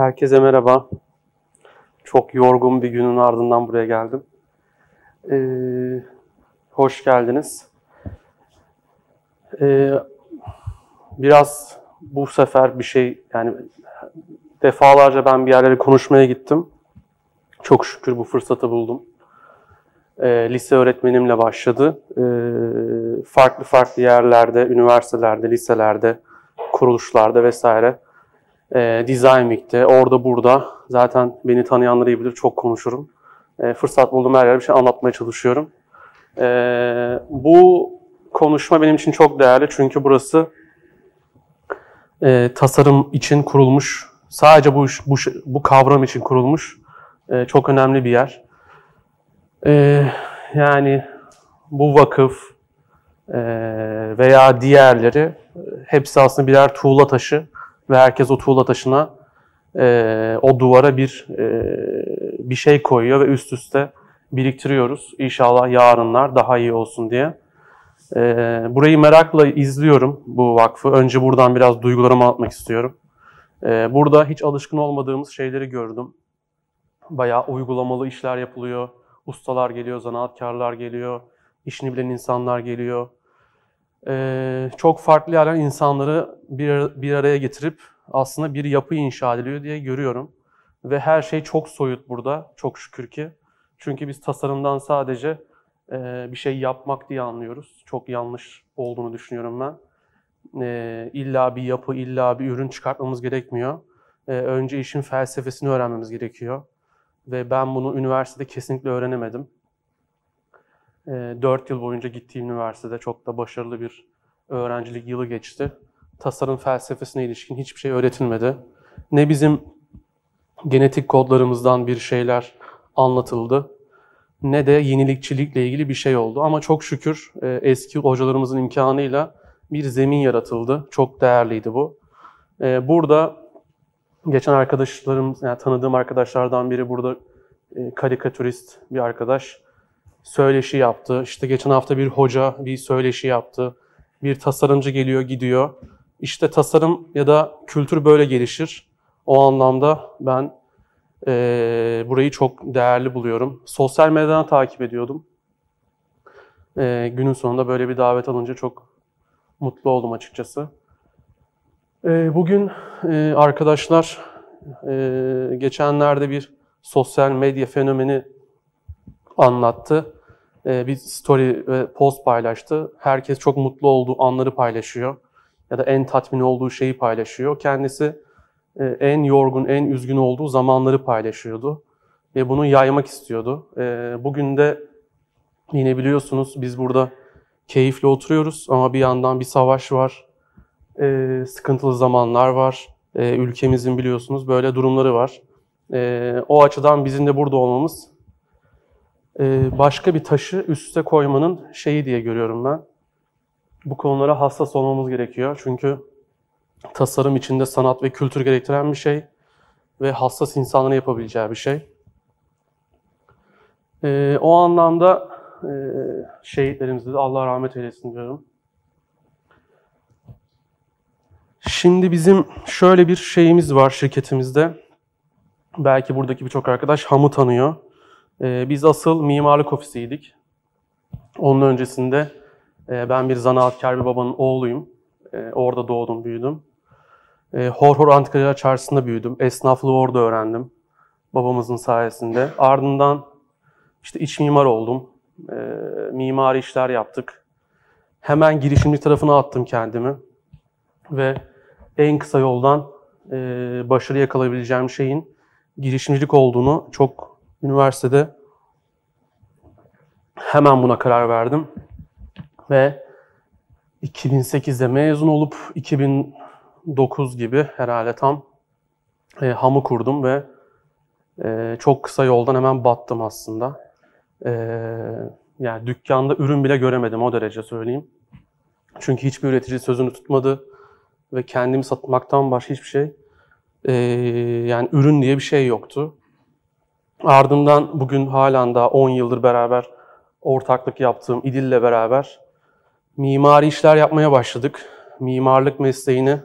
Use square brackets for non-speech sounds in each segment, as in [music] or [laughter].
Herkese merhaba. Çok yorgun bir günün ardından buraya geldim. Ee, hoş geldiniz. Ee, biraz bu sefer bir şey yani defalarca ben bir yerlere konuşmaya gittim. Çok şükür bu fırsatı buldum. Ee, lise öğretmenimle başladı. Ee, farklı farklı yerlerde, üniversitelerde, liselerde, kuruluşlarda vesaire e, Design Week'te, orada burada. Zaten beni tanıyanlar iyi bilir, çok konuşurum. E, fırsat buldum her yerde bir şey anlatmaya çalışıyorum. E, bu konuşma benim için çok değerli çünkü burası e, tasarım için kurulmuş, sadece bu, bu, bu kavram için kurulmuş e, çok önemli bir yer. E, yani bu vakıf e, veya diğerleri hepsi aslında birer tuğla taşı ve herkes o tuğla taşına e, o duvara bir e, bir şey koyuyor ve üst üste biriktiriyoruz. İnşallah yarınlar daha iyi olsun diye. E, burayı merakla izliyorum bu vakfı. Önce buradan biraz duygularımı anlatmak istiyorum. E, burada hiç alışkın olmadığımız şeyleri gördüm. Bayağı uygulamalı işler yapılıyor. Ustalar geliyor, zanaatkarlar geliyor, işini bilen insanlar geliyor e, çok farklı yerden insanları bir, bir araya getirip aslında bir yapı inşa ediliyor diye görüyorum. Ve her şey çok soyut burada, çok şükür ki. Çünkü biz tasarımdan sadece e, bir şey yapmak diye anlıyoruz. Çok yanlış olduğunu düşünüyorum ben. E, illa bir yapı, illa bir ürün çıkartmamız gerekmiyor. E, önce işin felsefesini öğrenmemiz gerekiyor. Ve ben bunu üniversitede kesinlikle öğrenemedim. 4 ee, yıl boyunca gittiğim üniversitede çok da başarılı bir öğrencilik yılı geçti. Tasarım felsefesine ilişkin hiçbir şey öğretilmedi. Ne bizim genetik kodlarımızdan bir şeyler anlatıldı ne de yenilikçilikle ilgili bir şey oldu. Ama çok şükür e, eski hocalarımızın imkanıyla bir zemin yaratıldı. Çok değerliydi bu. E, burada geçen arkadaşlarım, yani tanıdığım arkadaşlardan biri burada e, karikatürist bir arkadaş söyleşi yaptı. İşte geçen hafta bir hoca bir söyleşi yaptı. Bir tasarımcı geliyor gidiyor. İşte tasarım ya da kültür böyle gelişir. O anlamda ben e, burayı çok değerli buluyorum. Sosyal medyadan takip ediyordum. E, günün sonunda böyle bir davet alınca çok mutlu oldum açıkçası. E, bugün e, arkadaşlar e, geçenlerde bir sosyal medya fenomeni anlattı. Ee, bir story ve post paylaştı. Herkes çok mutlu olduğu anları paylaşıyor. Ya da en tatmin olduğu şeyi paylaşıyor. Kendisi e, en yorgun, en üzgün olduğu zamanları paylaşıyordu. Ve bunu yaymak istiyordu. Ee, bugün de yine biliyorsunuz biz burada keyifli oturuyoruz ama bir yandan bir savaş var. Ee, sıkıntılı zamanlar var. Ülkemizin biliyorsunuz böyle durumları var. O açıdan bizim de burada olmamız ee, başka bir taşı üste koymanın şeyi diye görüyorum ben. Bu konulara hassas olmamız gerekiyor. Çünkü tasarım içinde sanat ve kültür gerektiren bir şey ve hassas insanların yapabileceği bir şey. Ee, o anlamda e, şehitlerimize de Allah rahmet eylesin diyorum. Şimdi bizim şöyle bir şeyimiz var şirketimizde. Belki buradaki birçok arkadaş HAM'ı tanıyor. Ee, biz asıl mimarlık ofisiydik. Onun öncesinde e, ben bir zanaatkar bir babanın oğluyum. E, orada doğdum, büyüdüm. E, Horhor Antikacılar Çarşısı'nda büyüdüm. Esnaflığı orada öğrendim. Babamızın sayesinde. Ardından işte iç mimar oldum. E, mimari işler yaptık. Hemen girişimci tarafına attım kendimi. Ve en kısa yoldan e, başarı yakalayabileceğim şeyin girişimcilik olduğunu çok Üniversitede hemen buna karar verdim. Ve 2008'de mezun olup 2009 gibi herhalde tam e, hamı kurdum ve e, çok kısa yoldan hemen battım aslında. E, yani dükkanda ürün bile göremedim o derece söyleyeyim. Çünkü hiçbir üretici sözünü tutmadı ve kendimi satmaktan başka hiçbir şey e, yani ürün diye bir şey yoktu. Ardından bugün halen daha 10 yıldır beraber ortaklık yaptığım İdil'le beraber mimari işler yapmaya başladık. Mimarlık mesleğini,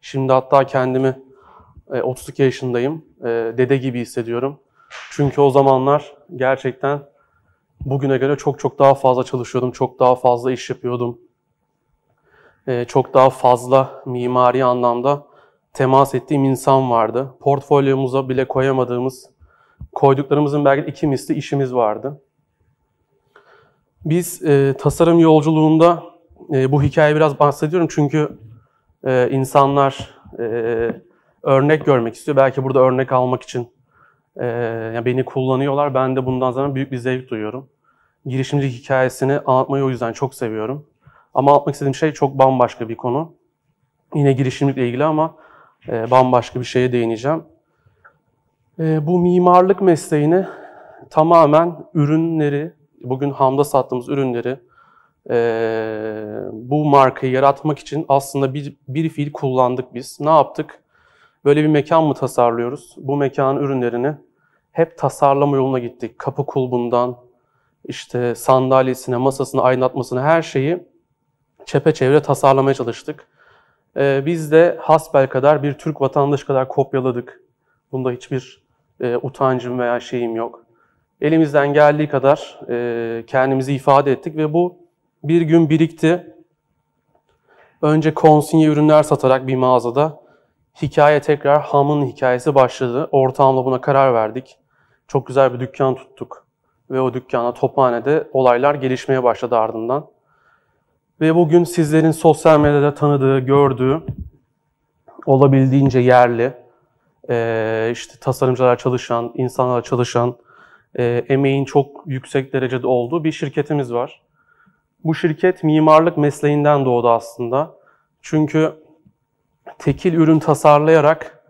şimdi hatta kendimi e, 32 yaşındayım, e, dede gibi hissediyorum. Çünkü o zamanlar gerçekten bugüne göre çok çok daha fazla çalışıyordum, çok daha fazla iş yapıyordum. E, çok daha fazla mimari anlamda temas ettiğim insan vardı. Portfolyomuza bile koyamadığımız, koyduklarımızın belki iki misli işimiz vardı. Biz e, tasarım yolculuğunda e, bu hikaye biraz bahsediyorum çünkü e, insanlar e, örnek görmek istiyor. Belki burada örnek almak için e, yani beni kullanıyorlar. Ben de bundan sonra büyük bir zevk duyuyorum. Girişimcilik hikayesini anlatmayı o yüzden çok seviyorum. Ama anlatmak istediğim şey çok bambaşka bir konu. Yine girişimcilikle ilgili ama e, bambaşka bir şeye değineceğim. E, bu mimarlık mesleğini tamamen ürünleri, bugün Ham'da sattığımız ürünleri e, bu markayı yaratmak için aslında bir, bir fiil kullandık biz. Ne yaptık? Böyle bir mekan mı tasarlıyoruz? Bu mekanın ürünlerini hep tasarlama yoluna gittik. Kapı kulbundan, işte sandalyesine, masasına, aydınlatmasına her şeyi çepeçevre tasarlamaya çalıştık. Ee, biz de hasbel kadar bir Türk vatandaşı kadar kopyaladık. Bunda hiçbir e, utancım veya şeyim yok. Elimizden geldiği kadar e, kendimizi ifade ettik ve bu bir gün birikti. Önce konsinye ürünler satarak bir mağazada hikaye tekrar Ham'ın hikayesi başladı. Ortağımla buna karar verdik. Çok güzel bir dükkan tuttuk. Ve o dükkana Tophane'de olaylar gelişmeye başladı ardından. Ve bugün sizlerin sosyal medyada tanıdığı, gördüğü, olabildiğince yerli, işte tasarımcılar çalışan, insanlar çalışan, emeğin çok yüksek derecede olduğu bir şirketimiz var. Bu şirket mimarlık mesleğinden doğdu aslında. Çünkü tekil ürün tasarlayarak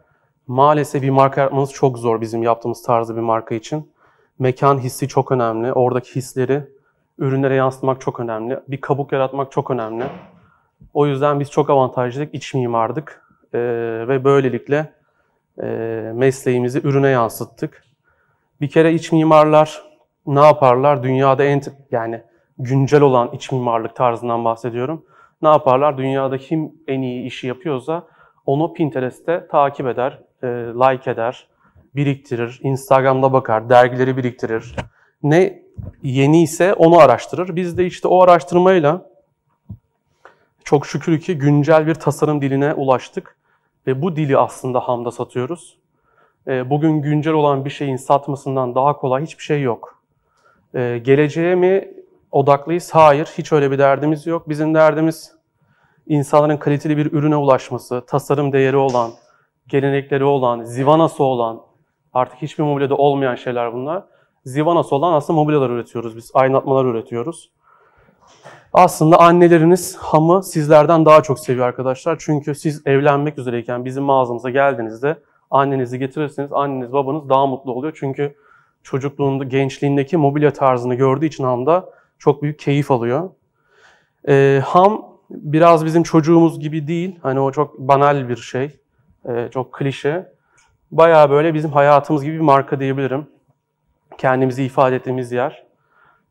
maalesef bir marka yapmanız çok zor bizim yaptığımız tarzı bir marka için. Mekan hissi çok önemli. Oradaki hisleri ürünlere yansıtmak çok önemli. Bir kabuk yaratmak çok önemli. O yüzden biz çok avantajlıydık, iç mimardık. Ee, ve böylelikle e, mesleğimizi ürüne yansıttık. Bir kere iç mimarlar ne yaparlar? Dünyada en yani güncel olan iç mimarlık tarzından bahsediyorum. Ne yaparlar? Dünyada kim en iyi işi yapıyorsa onu Pinterest'te takip eder, e, like eder, biriktirir, Instagram'da bakar, dergileri biriktirir. Ne yeni ise onu araştırır. Biz de işte o araştırmayla çok şükür ki güncel bir tasarım diline ulaştık. Ve bu dili aslında Ham'da satıyoruz. E, bugün güncel olan bir şeyin satmasından daha kolay hiçbir şey yok. E, geleceğe mi odaklıyız? Hayır, hiç öyle bir derdimiz yok. Bizim derdimiz insanların kaliteli bir ürüne ulaşması, tasarım değeri olan, gelenekleri olan, zivanası olan, artık hiçbir mobilyada olmayan şeyler bunlar. Zivanası olan aslında mobilyalar üretiyoruz biz, aydınlatmalar üretiyoruz. Aslında anneleriniz hamı sizlerden daha çok seviyor arkadaşlar. Çünkü siz evlenmek üzereyken bizim mağazamıza geldiğinizde annenizi getirirseniz anneniz babanız daha mutlu oluyor. Çünkü çocukluğunda, gençliğindeki mobilya tarzını gördüğü için hamda çok büyük keyif alıyor. Ee, ham biraz bizim çocuğumuz gibi değil. Hani o çok banal bir şey. Ee, çok klişe. Bayağı böyle bizim hayatımız gibi bir marka diyebilirim. Kendimizi ifade ettiğimiz yer.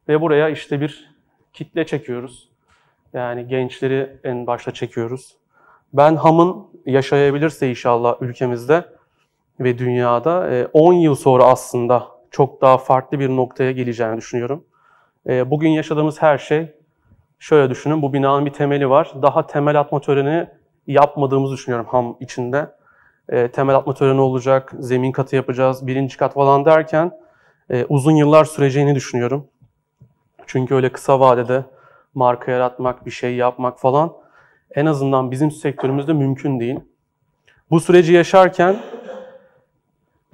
Ve buraya işte bir kitle çekiyoruz. Yani gençleri en başta çekiyoruz. Ben Ham'ın yaşayabilirse inşallah ülkemizde ve dünyada 10 e, yıl sonra aslında çok daha farklı bir noktaya geleceğini düşünüyorum. E, bugün yaşadığımız her şey şöyle düşünün. Bu binanın bir temeli var. Daha temel atma töreni yapmadığımızı düşünüyorum ham içinde. E, temel atma töreni olacak, zemin katı yapacağız, birinci kat falan derken e, uzun yıllar süreceğini düşünüyorum. Çünkü öyle kısa vadede marka yaratmak, bir şey yapmak falan en azından bizim sektörümüzde mümkün değil. Bu süreci yaşarken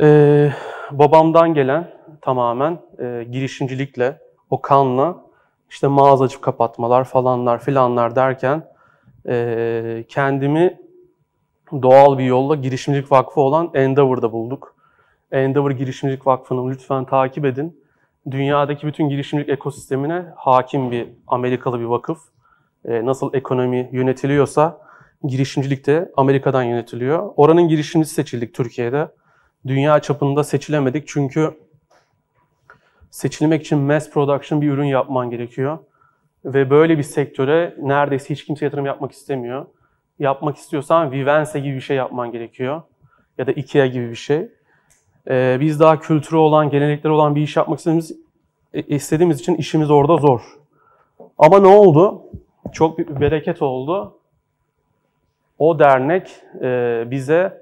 e, babamdan gelen tamamen e, girişimcilikle, o kanla işte mağaza açıp kapatmalar falanlar filanlar derken e, kendimi doğal bir yolla girişimcilik vakfı olan Endeavor'da bulduk. Endeavor Girişimcilik Vakfı'nı lütfen takip edin. Dünyadaki bütün girişimcilik ekosistemine hakim bir Amerikalı bir vakıf. E, nasıl ekonomi yönetiliyorsa girişimcilik de Amerika'dan yönetiliyor. Oranın girişimcisi seçildik Türkiye'de. Dünya çapında seçilemedik çünkü seçilmek için mass production bir ürün yapman gerekiyor. Ve böyle bir sektöre neredeyse hiç kimse yatırım yapmak istemiyor. Yapmak istiyorsan Vivense gibi bir şey yapman gerekiyor. Ya da Ikea gibi bir şey. Ee, biz daha kültürü olan, gelenekleri olan bir iş yapmak istediğimiz, e, istediğimiz için işimiz orada zor. Ama ne oldu? Çok bir bereket oldu. O dernek e, bize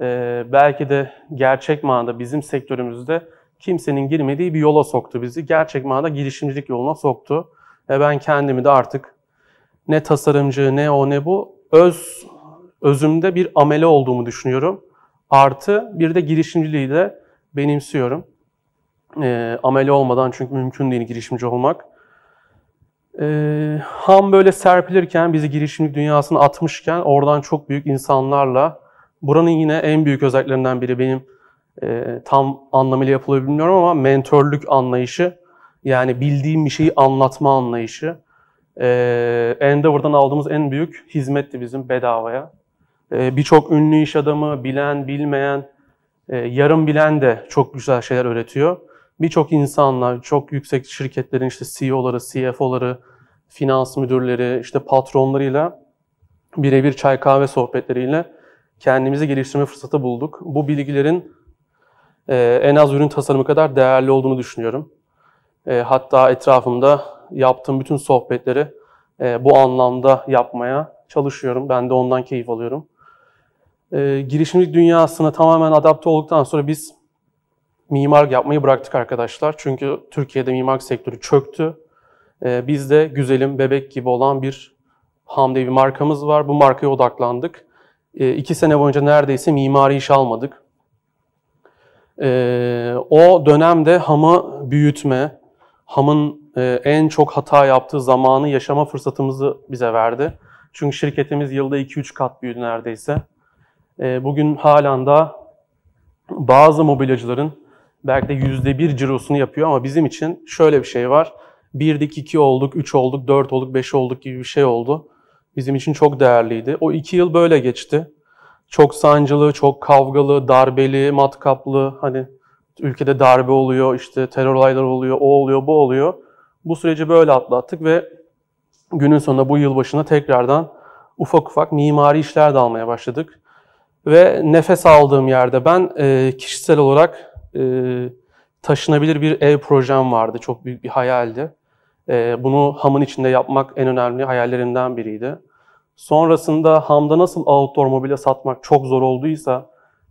e, belki de gerçek manada bizim sektörümüzde kimsenin girmediği bir yola soktu bizi. Gerçek manada girişimcilik yoluna soktu. Ve ben kendimi de artık ne tasarımcı, ne o, ne bu öz özümde bir amele olduğumu düşünüyorum. Artı bir de girişimciliği de benimsiyorum. E, amele olmadan çünkü mümkün değil girişimci olmak. E, ham böyle serpilirken bizi girişimcilik dünyasına atmışken oradan çok büyük insanlarla buranın yine en büyük özelliklerinden biri benim e, tam anlamıyla yapılıyor bilmiyorum ama mentörlük anlayışı yani bildiğim bir şeyi anlatma anlayışı. E, Endeavor'dan aldığımız en büyük hizmetti bizim bedavaya. E, Birçok ünlü iş adamı, bilen, bilmeyen, e, yarım bilen de çok güzel şeyler öğretiyor. Birçok insanlar, çok yüksek şirketlerin işte CEO'ları, CFO'ları, finans müdürleri, işte patronlarıyla birebir çay kahve sohbetleriyle kendimizi geliştirme fırsatı bulduk. Bu bilgilerin e, en az ürün tasarımı kadar değerli olduğunu düşünüyorum. E, hatta etrafımda yaptığım bütün sohbetleri bu anlamda yapmaya çalışıyorum. Ben de ondan keyif alıyorum. E, girişimcilik dünyasına tamamen adapte olduktan sonra biz mimarlık yapmayı bıraktık arkadaşlar. Çünkü Türkiye'de mimarlık sektörü çöktü. E, biz de güzelim, bebek gibi olan bir Hamdi bir markamız var. Bu markaya odaklandık. E, iki sene boyunca neredeyse mimari iş almadık. E, o dönemde hamı büyütme, hamın e, en çok hata yaptığı zamanı yaşama fırsatımızı bize verdi. Çünkü şirketimiz yılda 2-3 kat büyüdü neredeyse. E, bugün halen da bazı mobilyacıların belki de %1 cirosunu yapıyor ama bizim için şöyle bir şey var. 1'dik 2 olduk, 3 olduk, 4 olduk, 5 olduk gibi bir şey oldu. Bizim için çok değerliydi. O 2 yıl böyle geçti. Çok sancılı, çok kavgalı, darbeli, matkaplı. Hani ülkede darbe oluyor, işte terör olayları oluyor, o oluyor, bu oluyor. Bu süreci böyle atlattık ve günün sonunda bu yıl başına tekrardan ufak ufak mimari işler de almaya başladık. Ve nefes aldığım yerde ben e, kişisel olarak e, taşınabilir bir ev projem vardı. Çok büyük bir hayaldi. E, bunu hamın içinde yapmak en önemli hayallerimden biriydi. Sonrasında hamda nasıl outdoor mobilya satmak çok zor olduysa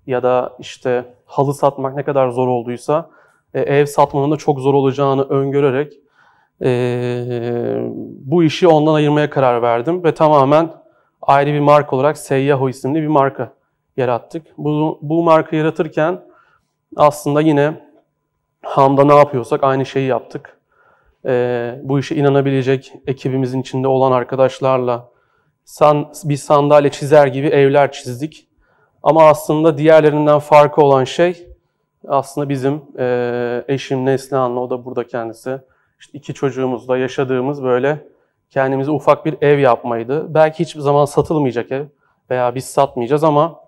ya da işte halı satmak ne kadar zor olduysa e, ev satmanın da çok zor olacağını öngörerek e, bu işi ondan ayırmaya karar verdim ve tamamen ayrı bir marka olarak Seyyaho isimli bir marka yarattık. Bu, bu marka yaratırken aslında yine Ham'da ne yapıyorsak aynı şeyi yaptık. E, bu işe inanabilecek ekibimizin içinde olan arkadaşlarla san, bir sandalye çizer gibi evler çizdik. Ama aslında diğerlerinden farkı olan şey aslında bizim e, eşim Neslihan'la, o da burada kendisi. İşte iki çocuğumuzla yaşadığımız böyle kendimize ufak bir ev yapmaydı. Belki hiçbir zaman satılmayacak ev veya biz satmayacağız ama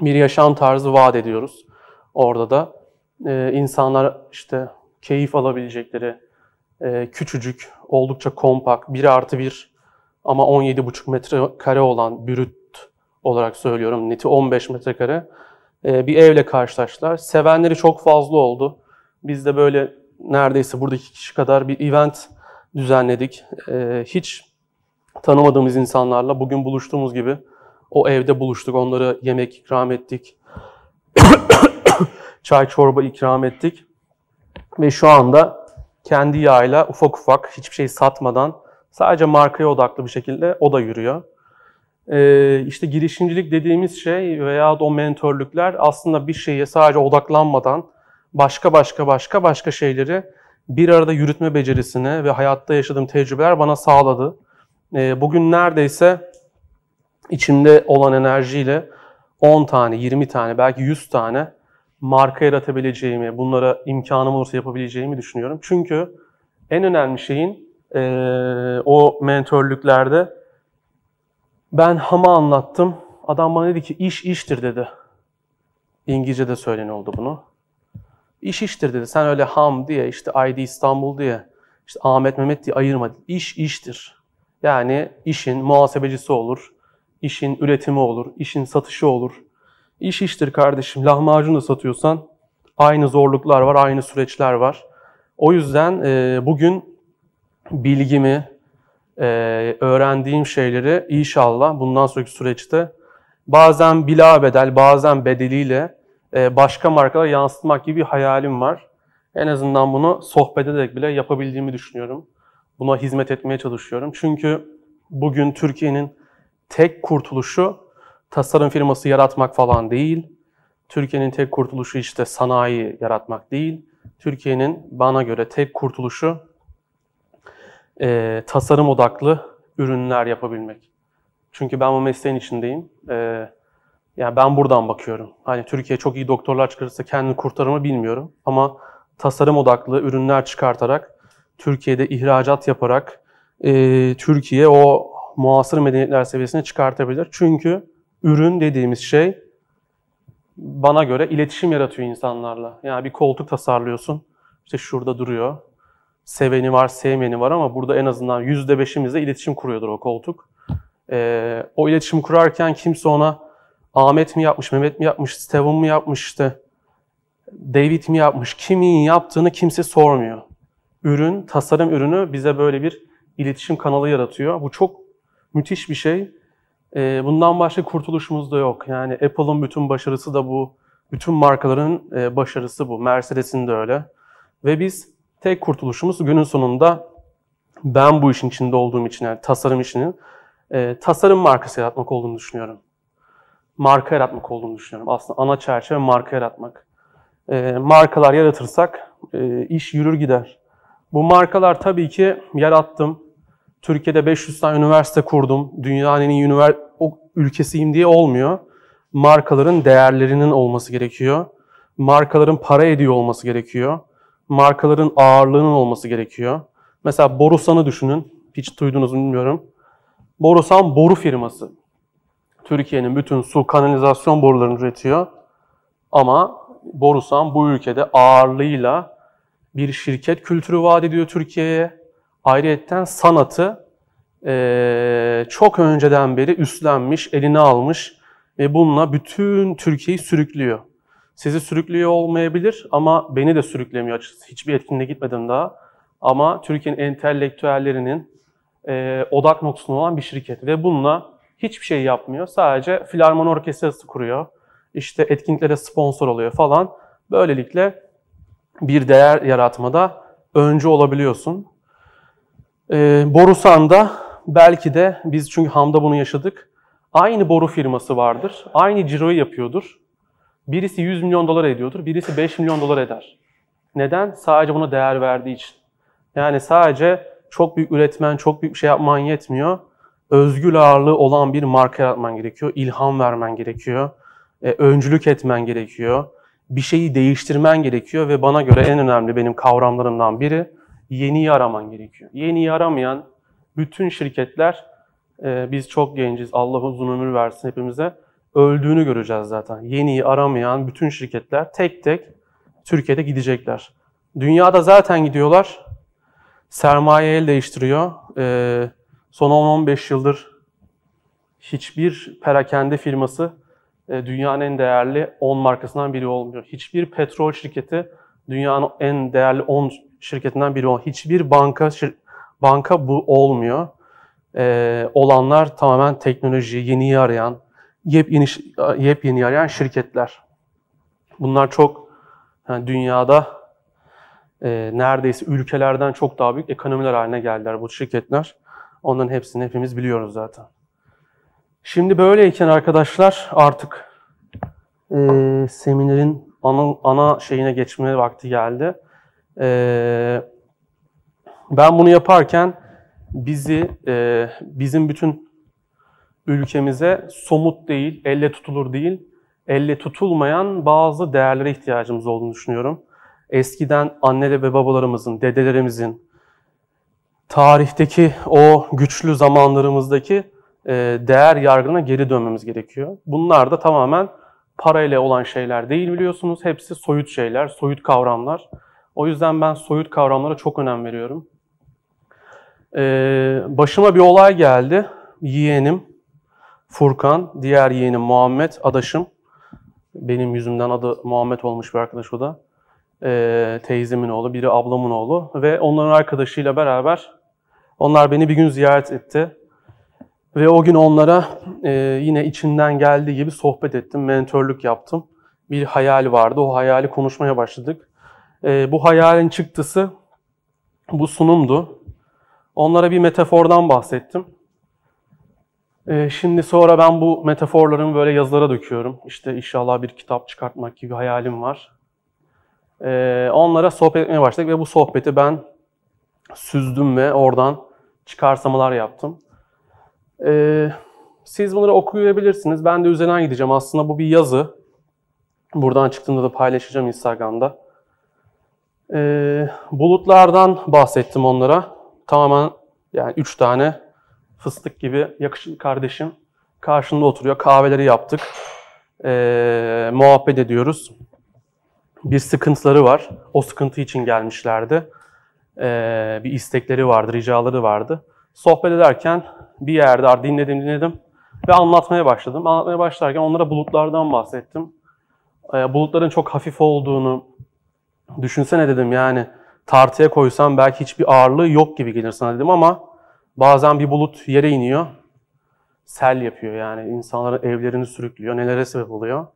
bir yaşam tarzı vaat ediyoruz. Orada da e, insanlar işte keyif alabilecekleri e, küçücük, oldukça kompakt, 1 artı 1 ama 17,5 metrekare olan bürüt olarak söylüyorum. Neti 15 metrekare e, bir evle karşılaştılar. Sevenleri çok fazla oldu. Biz de böyle neredeyse buradaki kişi kadar bir event düzenledik. E, hiç tanımadığımız insanlarla bugün buluştuğumuz gibi o evde buluştuk. Onlara yemek ikram ettik. [coughs] Çay çorba ikram ettik. Ve şu anda kendi yağıyla ufak ufak hiçbir şey satmadan sadece markaya odaklı bir şekilde o da yürüyor. Ee, işte girişimcilik dediğimiz şey veya o mentörlükler aslında bir şeye sadece odaklanmadan başka başka başka başka şeyleri bir arada yürütme becerisini ve hayatta yaşadığım tecrübeler bana sağladı. Ee, bugün neredeyse içimde olan enerjiyle 10 tane, 20 tane, belki 100 tane marka yaratabileceğimi, bunlara imkanım olursa yapabileceğimi düşünüyorum. Çünkü en önemli şeyin e, o mentörlüklerde ben Ham'a anlattım. Adam bana dedi ki iş iştir dedi. İngilizce'de söyleniyordu bunu. İş iştir dedi. Sen öyle ham diye, işte ID İstanbul diye, işte Ahmet Mehmet diye ayırma. İş iştir. Yani işin muhasebecisi olur, işin üretimi olur, işin satışı olur. İş iştir kardeşim. Lahmacun da satıyorsan aynı zorluklar var, aynı süreçler var. O yüzden e, bugün bilgimi, e, öğrendiğim şeyleri inşallah bundan sonraki süreçte bazen bila bedel, bazen bedeliyle e, başka markalara yansıtmak gibi bir hayalim var. En azından bunu sohbet ederek bile yapabildiğimi düşünüyorum. Buna hizmet etmeye çalışıyorum. Çünkü bugün Türkiye'nin tek kurtuluşu tasarım firması yaratmak falan değil. Türkiye'nin tek kurtuluşu işte sanayi yaratmak değil. Türkiye'nin bana göre tek kurtuluşu e, tasarım odaklı ürünler yapabilmek. Çünkü ben bu mesleğin içindeyim. E, yani ben buradan bakıyorum. Hani Türkiye çok iyi doktorlar çıkarırsa kendini kurtarır mı bilmiyorum. Ama tasarım odaklı ürünler çıkartarak, Türkiye'de ihracat yaparak, e, Türkiye o muasır medeniyetler seviyesine çıkartabilir. Çünkü ürün dediğimiz şey bana göre iletişim yaratıyor insanlarla. Yani bir koltuk tasarlıyorsun. İşte şurada duruyor. Seveni var, sevmeyeni var ama burada en azından %5'imizle iletişim kuruyordur o koltuk. Ee, o iletişim kurarken kimse ona Ahmet mi yapmış, Mehmet mi yapmış, Steven mi yapmış işte David mi yapmış, kimin yaptığını kimse sormuyor. Ürün, tasarım ürünü bize böyle bir iletişim kanalı yaratıyor. Bu çok müthiş bir şey. Ee, bundan başka kurtuluşumuz da yok. Yani Apple'ın bütün başarısı da bu. Bütün markaların e, başarısı bu. Mercedes'in de öyle. Ve biz tek kurtuluşumuz günün sonunda ben bu işin içinde olduğum için yani tasarım işinin e, tasarım markası yaratmak olduğunu düşünüyorum. Marka yaratmak olduğunu düşünüyorum. Aslında ana çerçeve marka yaratmak. E, markalar yaratırsak iş yürür gider. Bu markalar tabii ki yarattım. Türkiye'de 500 tane üniversite kurdum. Dünyanın en iyi o ülkesiyim diye olmuyor. Markaların değerlerinin olması gerekiyor. Markaların para ediyor olması gerekiyor. Markaların ağırlığının olması gerekiyor. Mesela Borusan'ı düşünün. Hiç duydunuz bilmiyorum. Borusan boru firması. Türkiye'nin bütün su kanalizasyon borularını üretiyor. Ama Borusan bu ülkede ağırlığıyla bir şirket kültürü vaat ediyor Türkiye'ye. Ayrıyeten sanatı e, çok önceden beri üstlenmiş, eline almış ve bununla bütün Türkiye'yi sürüklüyor. Sizi sürüklüyor olmayabilir ama beni de sürüklemiyor açıkçası. Hiçbir etkinliğe gitmedim daha. Ama Türkiye'nin entelektüellerinin e, odak noktasında olan bir şirket ve bununla hiçbir şey yapmıyor. Sadece filarmoni orkestrası kuruyor. İşte etkinliklere sponsor oluyor falan. Böylelikle bir değer yaratmada öncü olabiliyorsun. E, Borusan'da belki de biz çünkü Ham'da bunu yaşadık. Aynı boru firması vardır. Aynı ciroyu yapıyordur. Birisi 100 milyon dolar ediyordur. Birisi 5 milyon dolar eder. Neden? Sadece buna değer verdiği için. Yani sadece çok büyük üretmen, çok büyük şey yapman yetmiyor. Özgül ağırlığı olan bir marka yaratman gerekiyor. İlham vermen gerekiyor. E, öncülük etmen gerekiyor. Bir şeyi değiştirmen gerekiyor ve bana göre en önemli benim kavramlarımdan biri yeniyi araman gerekiyor. Yeniyi aramayan bütün şirketler, e, biz çok genciz, Allah uzun ömür versin hepimize, öldüğünü göreceğiz zaten. Yeniyi aramayan bütün şirketler tek tek Türkiye'de gidecekler. Dünyada zaten gidiyorlar. Sermaye el değiştiriyor. E, son 10-15 yıldır hiçbir perakende firması e, dünyanın en değerli 10 markasından biri olmuyor. Hiçbir petrol şirketi dünyanın en değerli 10 şirketinden biri olmuyor. Hiçbir banka banka bu olmuyor. Ee, olanlar tamamen teknoloji, yeniyi arayan, yepyeni, yepyeni arayan şirketler. Bunlar çok yani dünyada e, neredeyse ülkelerden çok daha büyük ekonomiler haline geldiler bu şirketler. Onların hepsini hepimiz biliyoruz zaten. Şimdi böyleyken arkadaşlar artık e, seminerin ana, ana şeyine geçme vakti geldi. E, ben bunu yaparken bizi, e, bizim bütün ülkemize somut değil, elle tutulur değil, elle tutulmayan bazı değerlere ihtiyacımız olduğunu düşünüyorum. Eskiden anne ve babalarımızın, dedelerimizin, tarihteki o güçlü zamanlarımızdaki e, değer yargına geri dönmemiz gerekiyor. Bunlar da tamamen parayla olan şeyler değil biliyorsunuz. Hepsi soyut şeyler, soyut kavramlar. O yüzden ben soyut kavramlara çok önem veriyorum. Ee, başıma bir olay geldi. Yeğenim Furkan, diğer yeğenim Muhammed, adaşım. Benim yüzümden adı Muhammed olmuş bir arkadaş o da. Ee, teyzemin oğlu, biri ablamın oğlu. Ve onların arkadaşıyla beraber onlar beni bir gün ziyaret etti. Ve o gün onlara e, yine içinden geldiği gibi sohbet ettim, mentörlük yaptım. Bir hayal vardı, o hayali konuşmaya başladık. E, bu hayalin çıktısı bu sunumdu. Onlara bir metafordan bahsettim. E, şimdi sonra ben bu metaforlarımı böyle yazılara döküyorum. İşte inşallah bir kitap çıkartmak gibi hayalim var. E, onlara sohbet etmeye başladık ve bu sohbeti ben süzdüm ve oradan çıkarsamalar yaptım. Ee, siz bunları okuyabilirsiniz. Ben de üzerinden gideceğim. Aslında bu bir yazı. Buradan çıktığında da paylaşacağım Instagram'da. Ee, bulutlardan bahsettim onlara. Tamamen yani üç tane fıstık gibi yakışıklı kardeşim karşında oturuyor. Kahveleri yaptık. Ee, muhabbet ediyoruz. Bir sıkıntıları var. O sıkıntı için gelmişlerdi. Ee, bir istekleri vardı, ricaları vardı. Sohbet ederken bir yerde dinledim dinledim ve anlatmaya başladım. Anlatmaya başlarken onlara bulutlardan bahsettim. Ee, bulutların çok hafif olduğunu düşünsene dedim yani tartıya koysam belki hiçbir ağırlığı yok gibi gelir sana dedim ama bazen bir bulut yere iniyor. Sel yapıyor yani insanların evlerini sürüklüyor. Nelere sebep oluyor.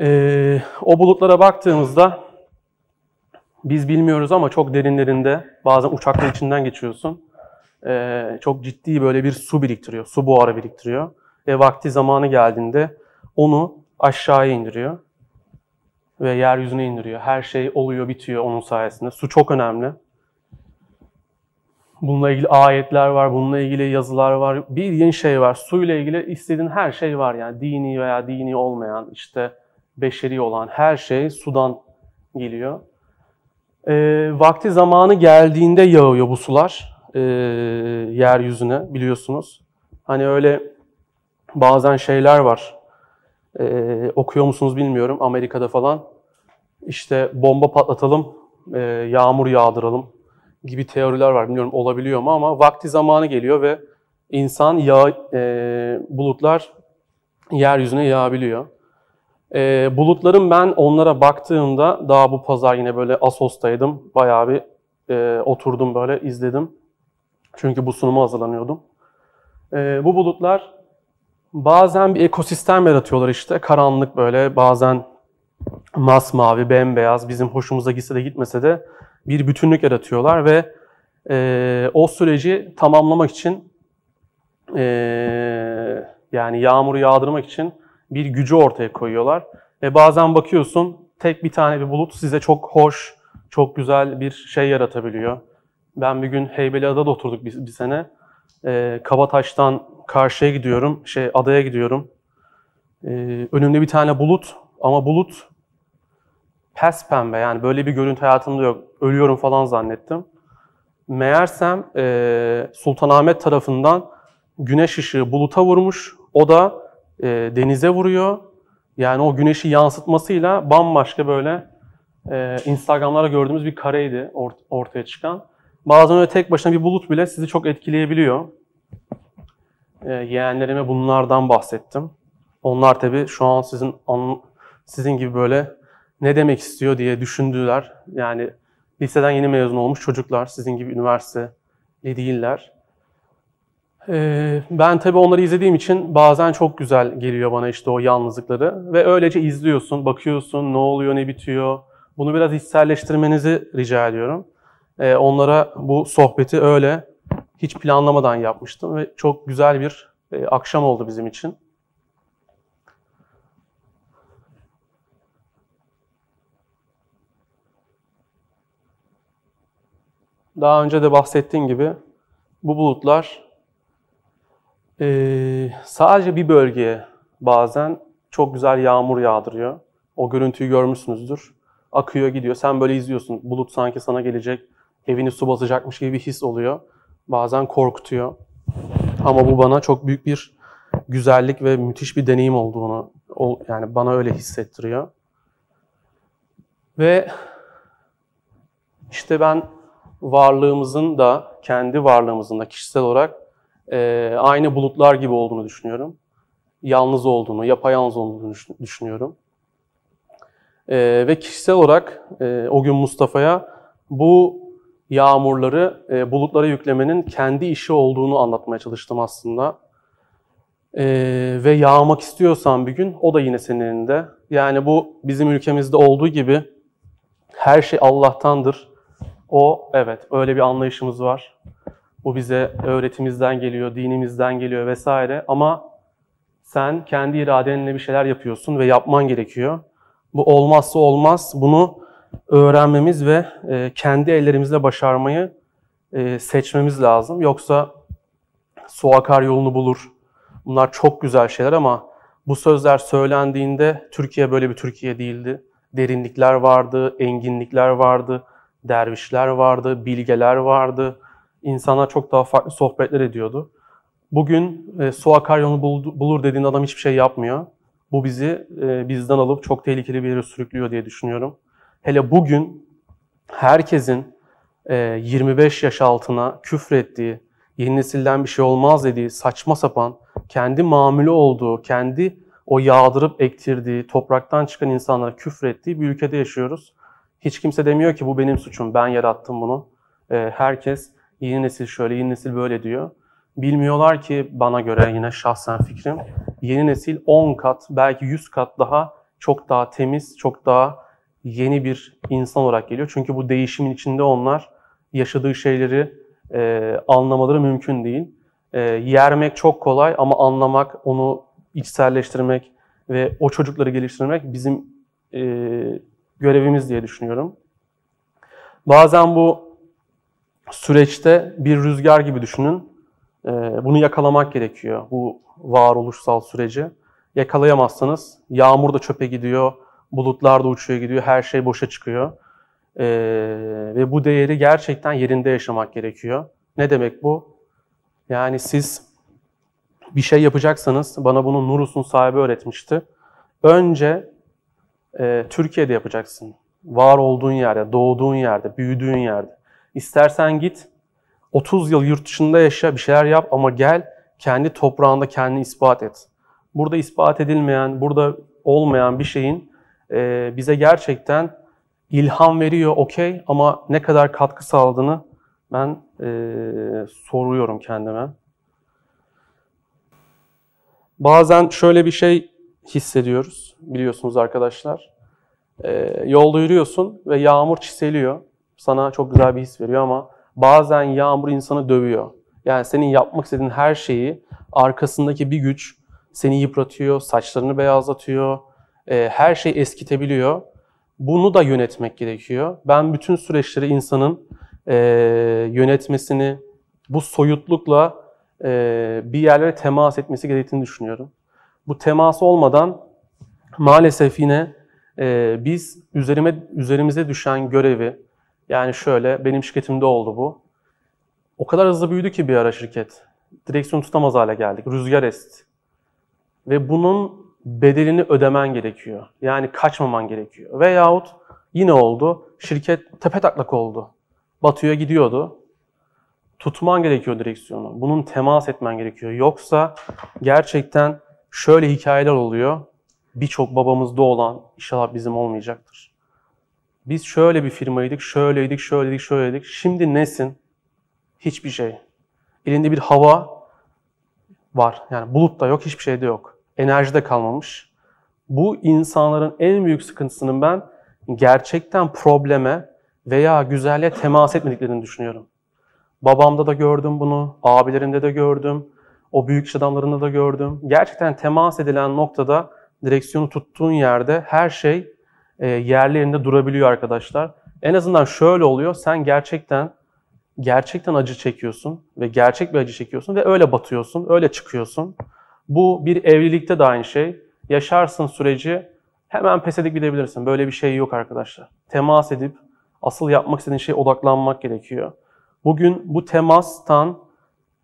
Ee, o bulutlara baktığımızda biz bilmiyoruz ama çok derinlerinde bazen uçaklar içinden geçiyorsun e, çok ciddi böyle bir su biriktiriyor, su buharı biriktiriyor. Ve vakti zamanı geldiğinde onu aşağıya indiriyor ve yeryüzüne indiriyor. Her şey oluyor, bitiyor onun sayesinde. Su çok önemli. Bununla ilgili ayetler var, bununla ilgili yazılar var. Bir yeni şey var. Suyla ilgili istediğin her şey var yani. Dini veya dini olmayan, işte beşeri olan her şey sudan geliyor. E, vakti zamanı geldiğinde yağıyor bu sular e, yeryüzüne biliyorsunuz. Hani öyle bazen şeyler var. E, okuyor musunuz bilmiyorum Amerika'da falan. İşte bomba patlatalım, e, yağmur yağdıralım gibi teoriler var. Bilmiyorum olabiliyor mu ama vakti zamanı geliyor ve insan yağ, e, bulutlar yeryüzüne yağabiliyor. E, bulutların ben onlara baktığımda daha bu pazar yine böyle Asos'taydım. Bayağı bir oturdum böyle izledim. Çünkü bu sunuma hazırlanıyordum. Bu bulutlar bazen bir ekosistem yaratıyorlar işte. Karanlık böyle, bazen masmavi, bembeyaz, bizim hoşumuza gitse de gitmese de bir bütünlük yaratıyorlar ve e, o süreci tamamlamak için e, yani yağmuru yağdırmak için bir gücü ortaya koyuyorlar. Ve bazen bakıyorsun tek bir tane bir bulut size çok hoş, çok güzel bir şey yaratabiliyor. Ben bir gün Heybeliada'da oturduk bir, bir sene. Ee, Kabataş'tan karşıya gidiyorum, şey adaya gidiyorum. Ee, önümde bir tane bulut ama bulut pes pembe yani böyle bir görüntü hayatımda yok. Ölüyorum falan zannettim. Meğersem e, Sultanahmet tarafından güneş ışığı buluta vurmuş. O da e, denize vuruyor. Yani o güneşi yansıtmasıyla bambaşka böyle e, Instagram'larda gördüğümüz bir kareydi ort- ortaya çıkan. Bazen öyle tek başına bir bulut bile sizi çok etkileyebiliyor. Ee, yeğenlerime bunlardan bahsettim. Onlar tabii şu an sizin sizin gibi böyle ne demek istiyor diye düşündüler. Yani liseden yeni mezun olmuş çocuklar, sizin gibi üniversite değiller. Ee, ben tabii onları izlediğim için bazen çok güzel geliyor bana işte o yalnızlıkları. Ve öylece izliyorsun, bakıyorsun ne oluyor, ne bitiyor. Bunu biraz içselleştirmenizi rica ediyorum. Ee, onlara bu sohbeti öyle hiç planlamadan yapmıştım ve çok güzel bir e, akşam oldu bizim için. Daha önce de bahsettiğim gibi bu bulutlar e, sadece bir bölgeye bazen çok güzel yağmur yağdırıyor. O görüntüyü görmüşsünüzdür. Akıyor gidiyor. Sen böyle izliyorsun. Bulut sanki sana gelecek evini su basacakmış gibi bir his oluyor. Bazen korkutuyor. Ama bu bana çok büyük bir güzellik ve müthiş bir deneyim olduğunu yani bana öyle hissettiriyor. Ve işte ben varlığımızın da kendi varlığımızın da kişisel olarak e, aynı bulutlar gibi olduğunu düşünüyorum. Yalnız olduğunu, yapayalnız olduğunu düşünüyorum. E, ve kişisel olarak e, o gün Mustafa'ya bu yağmurları e, bulutlara yüklemenin kendi işi olduğunu anlatmaya çalıştım aslında. E, ve yağmak istiyorsan bir gün o da yine senin elinde. Yani bu bizim ülkemizde olduğu gibi her şey Allah'tandır. O evet öyle bir anlayışımız var. Bu bize öğretimizden geliyor, dinimizden geliyor vesaire ama sen kendi iradenle bir şeyler yapıyorsun ve yapman gerekiyor. Bu olmazsa olmaz. Bunu öğrenmemiz ve e, kendi ellerimizle başarmayı e, seçmemiz lazım. Yoksa su akar yolunu bulur. Bunlar çok güzel şeyler ama bu sözler söylendiğinde Türkiye böyle bir Türkiye değildi. Derinlikler vardı, enginlikler vardı, dervişler vardı, bilgeler vardı. İnsanlar çok daha farklı sohbetler ediyordu. Bugün e, su akar yolunu bulur dediğin adam hiçbir şey yapmıyor. Bu bizi e, bizden alıp çok tehlikeli bir yere sürüklüyor diye düşünüyorum. Hele bugün herkesin e, 25 yaş altına küfrettiği, yeni nesilden bir şey olmaz dediği, saçma sapan, kendi mamülü olduğu, kendi o yağdırıp ektirdiği, topraktan çıkan insanlara küfrettiği bir ülkede yaşıyoruz. Hiç kimse demiyor ki bu benim suçum, ben yarattım bunu. E, herkes yeni nesil şöyle, yeni nesil böyle diyor. Bilmiyorlar ki bana göre yine şahsen fikrim, yeni nesil 10 kat, belki 100 kat daha çok daha temiz, çok daha yeni bir insan olarak geliyor. Çünkü bu değişimin içinde onlar yaşadığı şeyleri e, anlamaları mümkün değil. E, yermek çok kolay ama anlamak, onu içselleştirmek ve o çocukları geliştirmek bizim e, görevimiz diye düşünüyorum. Bazen bu süreçte bir rüzgar gibi düşünün. E, bunu yakalamak gerekiyor, bu varoluşsal süreci. Yakalayamazsanız yağmur da çöpe gidiyor, bulutlar da uçuyor gidiyor, her şey boşa çıkıyor. Ee, ve bu değeri gerçekten yerinde yaşamak gerekiyor. Ne demek bu? Yani siz bir şey yapacaksanız, bana bunu Nurus'un sahibi öğretmişti. Önce e, Türkiye'de yapacaksın. Var olduğun yerde, doğduğun yerde, büyüdüğün yerde. İstersen git, 30 yıl yurt dışında yaşa, bir şeyler yap ama gel kendi toprağında kendini ispat et. Burada ispat edilmeyen, burada olmayan bir şeyin e, bize gerçekten ilham veriyor okey ama ne kadar katkı sağladığını ben e, soruyorum kendime. Bazen şöyle bir şey hissediyoruz biliyorsunuz arkadaşlar. E, yolda yürüyorsun ve yağmur çiseliyor. Sana çok güzel bir his veriyor ama bazen yağmur insanı dövüyor. Yani senin yapmak istediğin her şeyi arkasındaki bir güç seni yıpratıyor, saçlarını beyazlatıyor, e, her şey eskitebiliyor. Bunu da yönetmek gerekiyor. Ben bütün süreçleri insanın e, yönetmesini, bu soyutlukla e, bir yerlere temas etmesi gerektiğini düşünüyorum. Bu temas olmadan maalesef yine e, biz üzerime üzerimize düşen görevi, yani şöyle benim şirketimde oldu bu. O kadar hızlı büyüdü ki bir ara şirket. Direksiyon tutamaz hale geldik. Rüzgar esti. Ve bunun bedelini ödemen gerekiyor. Yani kaçmaman gerekiyor. Veyahut yine oldu, şirket tepe taklak oldu. Batıya gidiyordu. Tutman gerekiyor direksiyonu. Bunun temas etmen gerekiyor. Yoksa gerçekten şöyle hikayeler oluyor. Birçok babamızda olan inşallah bizim olmayacaktır. Biz şöyle bir firmaydık, şöyleydik, şöyleydik, şöyleydik. Şimdi nesin? Hiçbir şey. Elinde bir hava var. Yani bulut da yok, hiçbir şey de yok enerji de kalmamış. Bu insanların en büyük sıkıntısının ben gerçekten probleme veya güzelliğe temas etmediklerini düşünüyorum. Babamda da gördüm bunu, abilerimde de gördüm, o büyük iş adamlarında da gördüm. Gerçekten temas edilen noktada direksiyonu tuttuğun yerde her şey e, yerlerinde durabiliyor arkadaşlar. En azından şöyle oluyor, sen gerçekten gerçekten acı çekiyorsun ve gerçek bir acı çekiyorsun ve öyle batıyorsun, öyle çıkıyorsun. Bu bir evlilikte de aynı şey. Yaşarsın süreci hemen pes edip gidebilirsin. Böyle bir şey yok arkadaşlar. Temas edip asıl yapmak istediğin şeye odaklanmak gerekiyor. Bugün bu temastan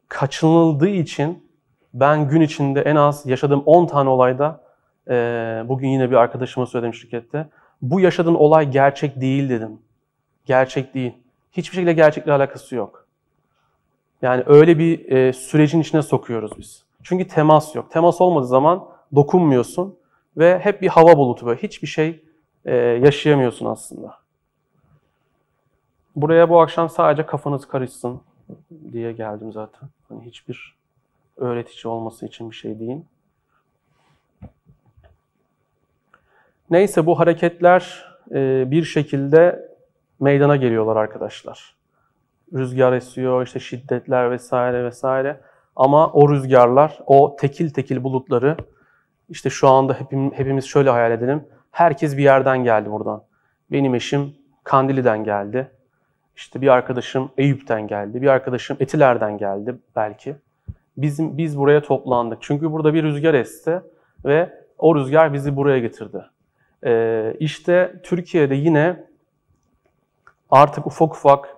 kaçınıldığı için ben gün içinde en az yaşadığım 10 tane olayda Ee, bugün yine bir arkadaşıma söyledim şirkette. Bu yaşadığın olay gerçek değil dedim. Gerçek değil. Hiçbir şekilde gerçekle alakası yok. Yani öyle bir e, sürecin içine sokuyoruz biz. Çünkü temas yok. Temas olmadığı zaman dokunmuyorsun ve hep bir hava bulutu böyle. Hiçbir şey e, yaşayamıyorsun aslında. Buraya bu akşam sadece kafanız karışsın diye geldim zaten. Hani hiçbir öğretici olması için bir şey değil. Neyse bu hareketler e, bir şekilde meydana geliyorlar arkadaşlar. Rüzgar esiyor, işte şiddetler vesaire vesaire. Ama o rüzgarlar, o tekil tekil bulutları işte şu anda hepim, hepimiz şöyle hayal edelim. Herkes bir yerden geldi buradan. Benim eşim Kandili'den geldi. İşte bir arkadaşım Eyüp'ten geldi. Bir arkadaşım Etiler'den geldi belki. Bizim biz buraya toplandık. Çünkü burada bir rüzgar esti ve o rüzgar bizi buraya getirdi. Ee, işte Türkiye'de yine artık ufak ufak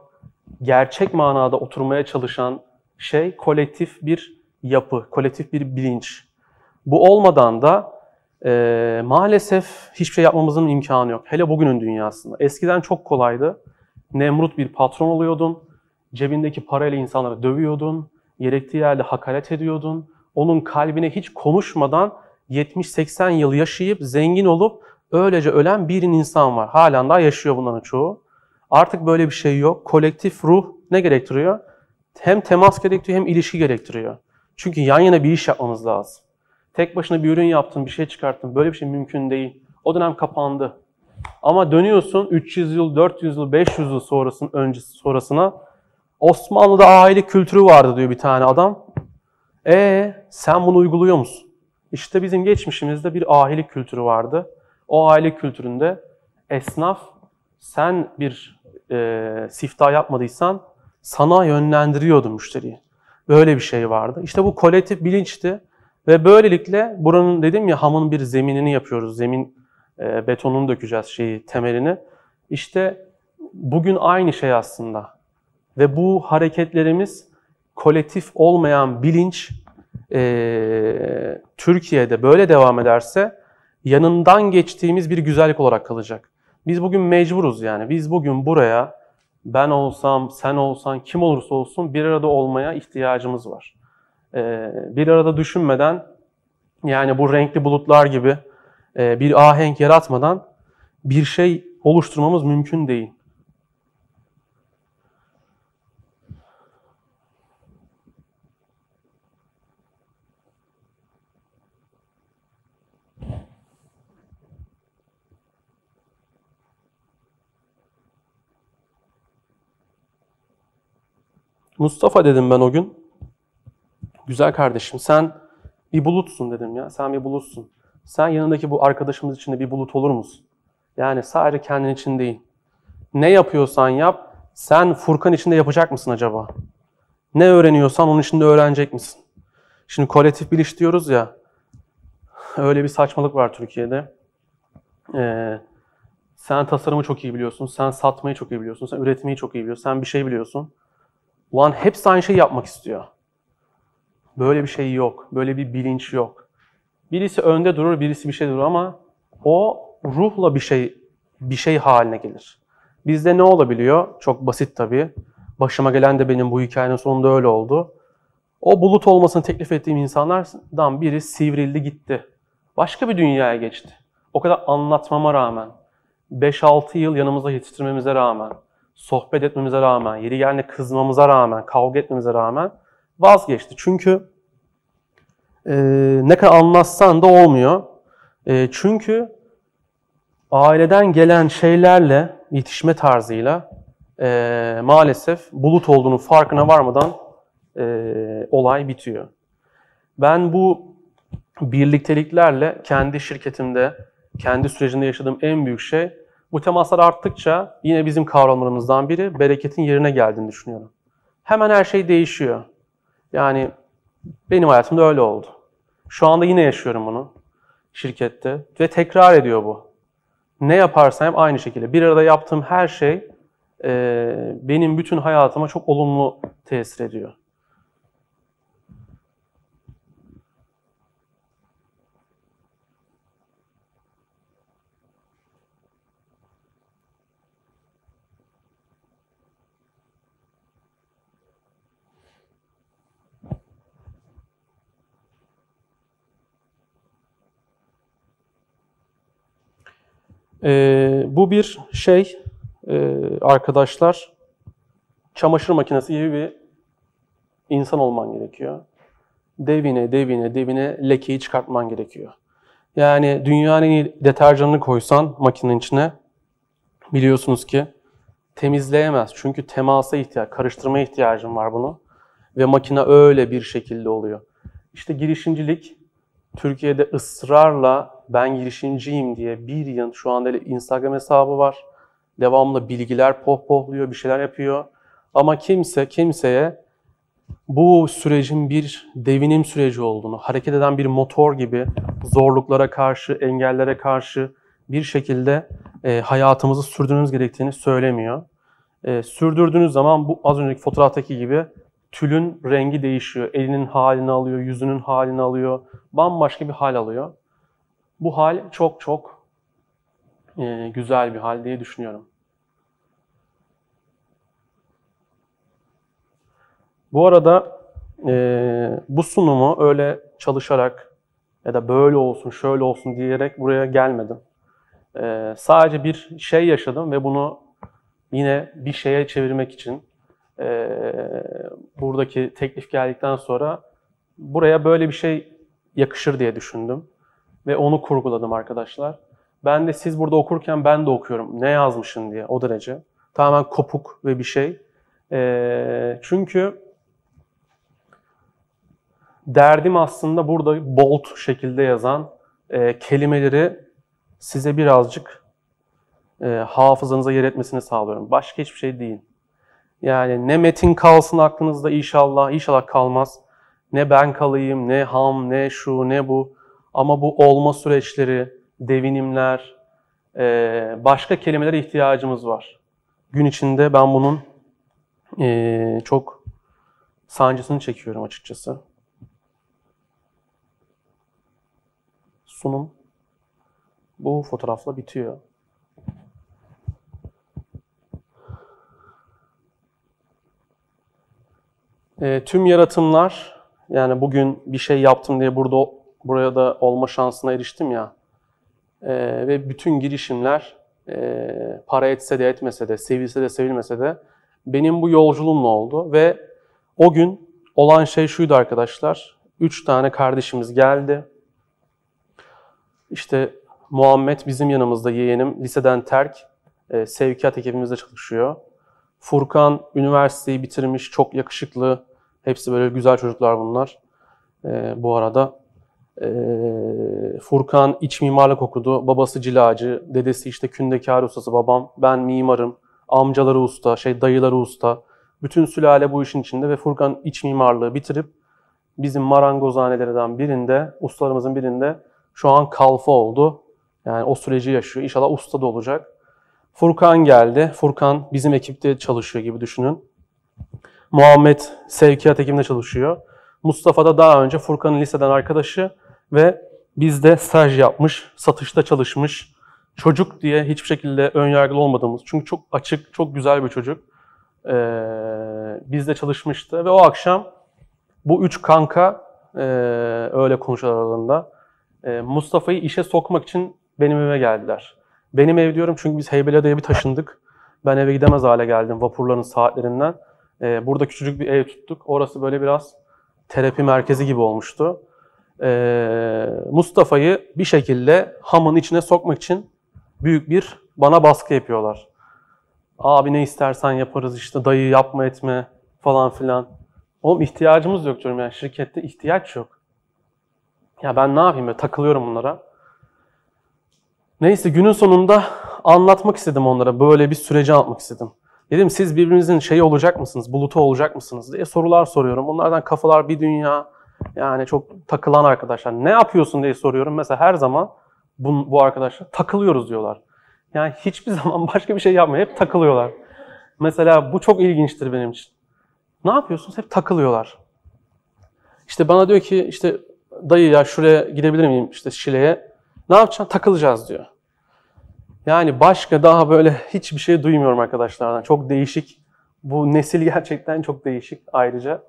gerçek manada oturmaya çalışan şey kolektif bir yapı, kolektif bir bilinç. Bu olmadan da e, maalesef hiçbir şey yapmamızın imkanı yok. Hele bugünün dünyasında. Eskiden çok kolaydı. Nemrut bir patron oluyordun. Cebindeki parayla insanları dövüyordun. Gerektiği yerde hakaret ediyordun. Onun kalbine hiç konuşmadan 70-80 yıl yaşayıp zengin olup öylece ölen bir insan var. Halen daha yaşıyor bunların çoğu. Artık böyle bir şey yok. Kolektif ruh ne gerektiriyor? Hem temas gerektiriyor hem ilişki gerektiriyor. Çünkü yan yana bir iş yapmamız lazım. Tek başına bir ürün yaptın, bir şey çıkarttın. Böyle bir şey mümkün değil. O dönem kapandı. Ama dönüyorsun 300 yıl, 400 yıl, 500 yıl sonrasının öncesi sonrasına Osmanlı'da aile kültürü vardı diyor bir tane adam. E sen bunu uyguluyor musun? İşte bizim geçmişimizde bir aile kültürü vardı. O aile kültüründe esnaf sen bir e, siftah yapmadıysan sana yönlendiriyordu müşteriyi. Böyle bir şey vardı. İşte bu kolektif bilinçti. Ve böylelikle buranın dedim ya hamın bir zeminini yapıyoruz. Zemin e, betonunu dökeceğiz şeyi, temelini. İşte bugün aynı şey aslında. Ve bu hareketlerimiz kolektif olmayan bilinç e, Türkiye'de böyle devam ederse yanından geçtiğimiz bir güzellik olarak kalacak. Biz bugün mecburuz yani. Biz bugün buraya ben olsam, sen olsan, kim olursa olsun bir arada olmaya ihtiyacımız var. Ee, bir arada düşünmeden yani bu renkli bulutlar gibi bir ahenk yaratmadan bir şey oluşturmamız mümkün değil. Mustafa dedim ben o gün. Güzel kardeşim sen bir bulutsun dedim ya. Sen bir bulutsun. Sen yanındaki bu arkadaşımız için de bir bulut olur musun? Yani sadece kendin için değil. Ne yapıyorsan yap, sen Furkan içinde yapacak mısın acaba? Ne öğreniyorsan onun içinde öğrenecek misin? Şimdi kolektif biliş diyoruz ya, öyle bir saçmalık var Türkiye'de. Ee, sen tasarımı çok iyi biliyorsun, sen satmayı çok iyi biliyorsun, sen üretmeyi çok iyi biliyorsun, sen bir şey biliyorsun. Ulan hepsi aynı şeyi yapmak istiyor. Böyle bir şey yok. Böyle bir bilinç yok. Birisi önde durur, birisi bir şey durur ama o ruhla bir şey bir şey haline gelir. Bizde ne olabiliyor? Çok basit tabii. Başıma gelen de benim bu hikayenin sonunda öyle oldu. O bulut olmasını teklif ettiğim insanlardan biri sivrildi gitti. Başka bir dünyaya geçti. O kadar anlatmama rağmen, 5-6 yıl yanımızda yetiştirmemize rağmen, sohbet etmemize rağmen, yeri geldiğinde kızmamıza rağmen, kavga etmemize rağmen vazgeçti. Çünkü e, ne kadar anlatsan da olmuyor. E, çünkü aileden gelen şeylerle, yetişme tarzıyla e, maalesef bulut olduğunu farkına varmadan e, olay bitiyor. Ben bu birlikteliklerle kendi şirketimde, kendi sürecinde yaşadığım en büyük şey bu temaslar arttıkça yine bizim kavramlarımızdan biri bereketin yerine geldiğini düşünüyorum. Hemen her şey değişiyor. Yani benim hayatımda öyle oldu. Şu anda yine yaşıyorum bunu şirkette ve tekrar ediyor bu. Ne yaparsam hep aynı şekilde. Bir arada yaptığım her şey e, benim bütün hayatıma çok olumlu tesir ediyor. Ee, bu bir şey e, arkadaşlar çamaşır makinesi gibi bir insan olman gerekiyor. Devine, devine, devine lekeyi çıkartman gerekiyor. Yani dünyanın deterjanını koysan makinenin içine biliyorsunuz ki temizleyemez. Çünkü temasa ihtiyaç, karıştırma ihtiyacın var bunu. Ve makine öyle bir şekilde oluyor. İşte girişimcilik Türkiye'de ısrarla ben girişimciyim diye bir yıl şu anda Instagram hesabı var. Devamlı bilgiler pohpohluyor, bir şeyler yapıyor. Ama kimse kimseye bu sürecin bir devinim süreci olduğunu, hareket eden bir motor gibi zorluklara karşı, engellere karşı bir şekilde e, hayatımızı sürdürmemiz gerektiğini söylemiyor. E, sürdürdüğünüz zaman bu az önceki fotoğraftaki gibi tülün rengi değişiyor. Elinin halini alıyor, yüzünün halini alıyor. Bambaşka bir hal alıyor. Bu hal çok çok e, güzel bir hal diye düşünüyorum. Bu arada e, bu sunumu öyle çalışarak ya da böyle olsun, şöyle olsun diyerek buraya gelmedim. E, sadece bir şey yaşadım ve bunu yine bir şeye çevirmek için e, buradaki teklif geldikten sonra buraya böyle bir şey yakışır diye düşündüm. Ve onu kurguladım arkadaşlar. Ben de siz burada okurken ben de okuyorum. Ne yazmışın diye o derece. Tamamen kopuk ve bir şey. E, çünkü derdim aslında burada bold şekilde yazan e, kelimeleri size birazcık e, hafızanıza yer etmesini sağlıyorum. Başka hiçbir şey değil. Yani ne metin kalsın aklınızda inşallah, inşallah kalmaz. Ne ben kalayım, ne ham, ne şu, ne bu. Ama bu olma süreçleri, devinimler, e, başka kelimelere ihtiyacımız var. Gün içinde ben bunun e, çok sancısını çekiyorum açıkçası. Sunum bu fotoğrafla bitiyor. E, tüm yaratımlar, yani bugün bir şey yaptım diye burada buraya da olma şansına eriştim ya. E, ve bütün girişimler e, para etse de etmese de, sevilse de sevilmese de benim bu yolculuğumla oldu. Ve o gün olan şey şuydu arkadaşlar. Üç tane kardeşimiz geldi. İşte Muhammed bizim yanımızda yeğenim. Liseden terk. E, sevkiyat ekibimizde çalışıyor. Furkan üniversiteyi bitirmiş, çok yakışıklı, Hepsi böyle güzel çocuklar bunlar. E, bu arada e, Furkan iç mimarlık okudu. Babası cilacı, dedesi işte kündekar ustası babam. Ben mimarım. Amcaları usta, şey dayıları usta. Bütün sülale bu işin içinde ve Furkan iç mimarlığı bitirip bizim marangozhanelerden birinde, ustalarımızın birinde şu an kalfa oldu. Yani o süreci yaşıyor. İnşallah usta da olacak. Furkan geldi. Furkan bizim ekipte çalışıyor gibi düşünün. Muhammed sevkiyat ekiminde çalışıyor. Mustafa da daha önce Furkan'ın liseden arkadaşı ve bizde staj yapmış, satışta çalışmış. Çocuk diye hiçbir şekilde ön yargılı olmadığımız. Çünkü çok açık, çok güzel bir çocuk. Ee, bizde çalışmıştı ve o akşam bu üç kanka e, öyle konuşuyorlar aralarında. E, Mustafa'yı işe sokmak için benim eve geldiler. Benim ev diyorum çünkü biz Heybeliada'ya bir taşındık. Ben eve gidemez hale geldim vapurların saatlerinden. E, burada küçücük bir ev tuttuk. Orası böyle biraz terapi merkezi gibi olmuştu. E, Mustafa'yı bir şekilde hamın içine sokmak için büyük bir bana baskı yapıyorlar. Abi ne istersen yaparız işte dayı yapma etme falan filan. Oğlum ihtiyacımız yok diyorum yani şirkette ihtiyaç yok. Ya ben ne yapayım böyle takılıyorum bunlara. Neyse günün sonunda anlatmak istedim onlara. Böyle bir süreci anlatmak istedim. Dedim siz birbirinizin şeyi olacak mısınız, bulutu olacak mısınız diye sorular soruyorum. Onlardan kafalar bir dünya. Yani çok takılan arkadaşlar. Ne yapıyorsun diye soruyorum. Mesela her zaman bu, bu arkadaşlar takılıyoruz diyorlar. Yani hiçbir [laughs] zaman başka bir şey yapmıyor. Hep takılıyorlar. Mesela bu çok ilginçtir benim için. Ne yapıyorsunuz? Hep takılıyorlar. İşte bana diyor ki işte dayı ya şuraya gidebilir miyim işte Şile'ye. Ne yapacaksın? Takılacağız diyor. Yani başka daha böyle hiçbir şey duymuyorum arkadaşlardan. Çok değişik. Bu nesil [laughs] gerçekten çok değişik ayrıca.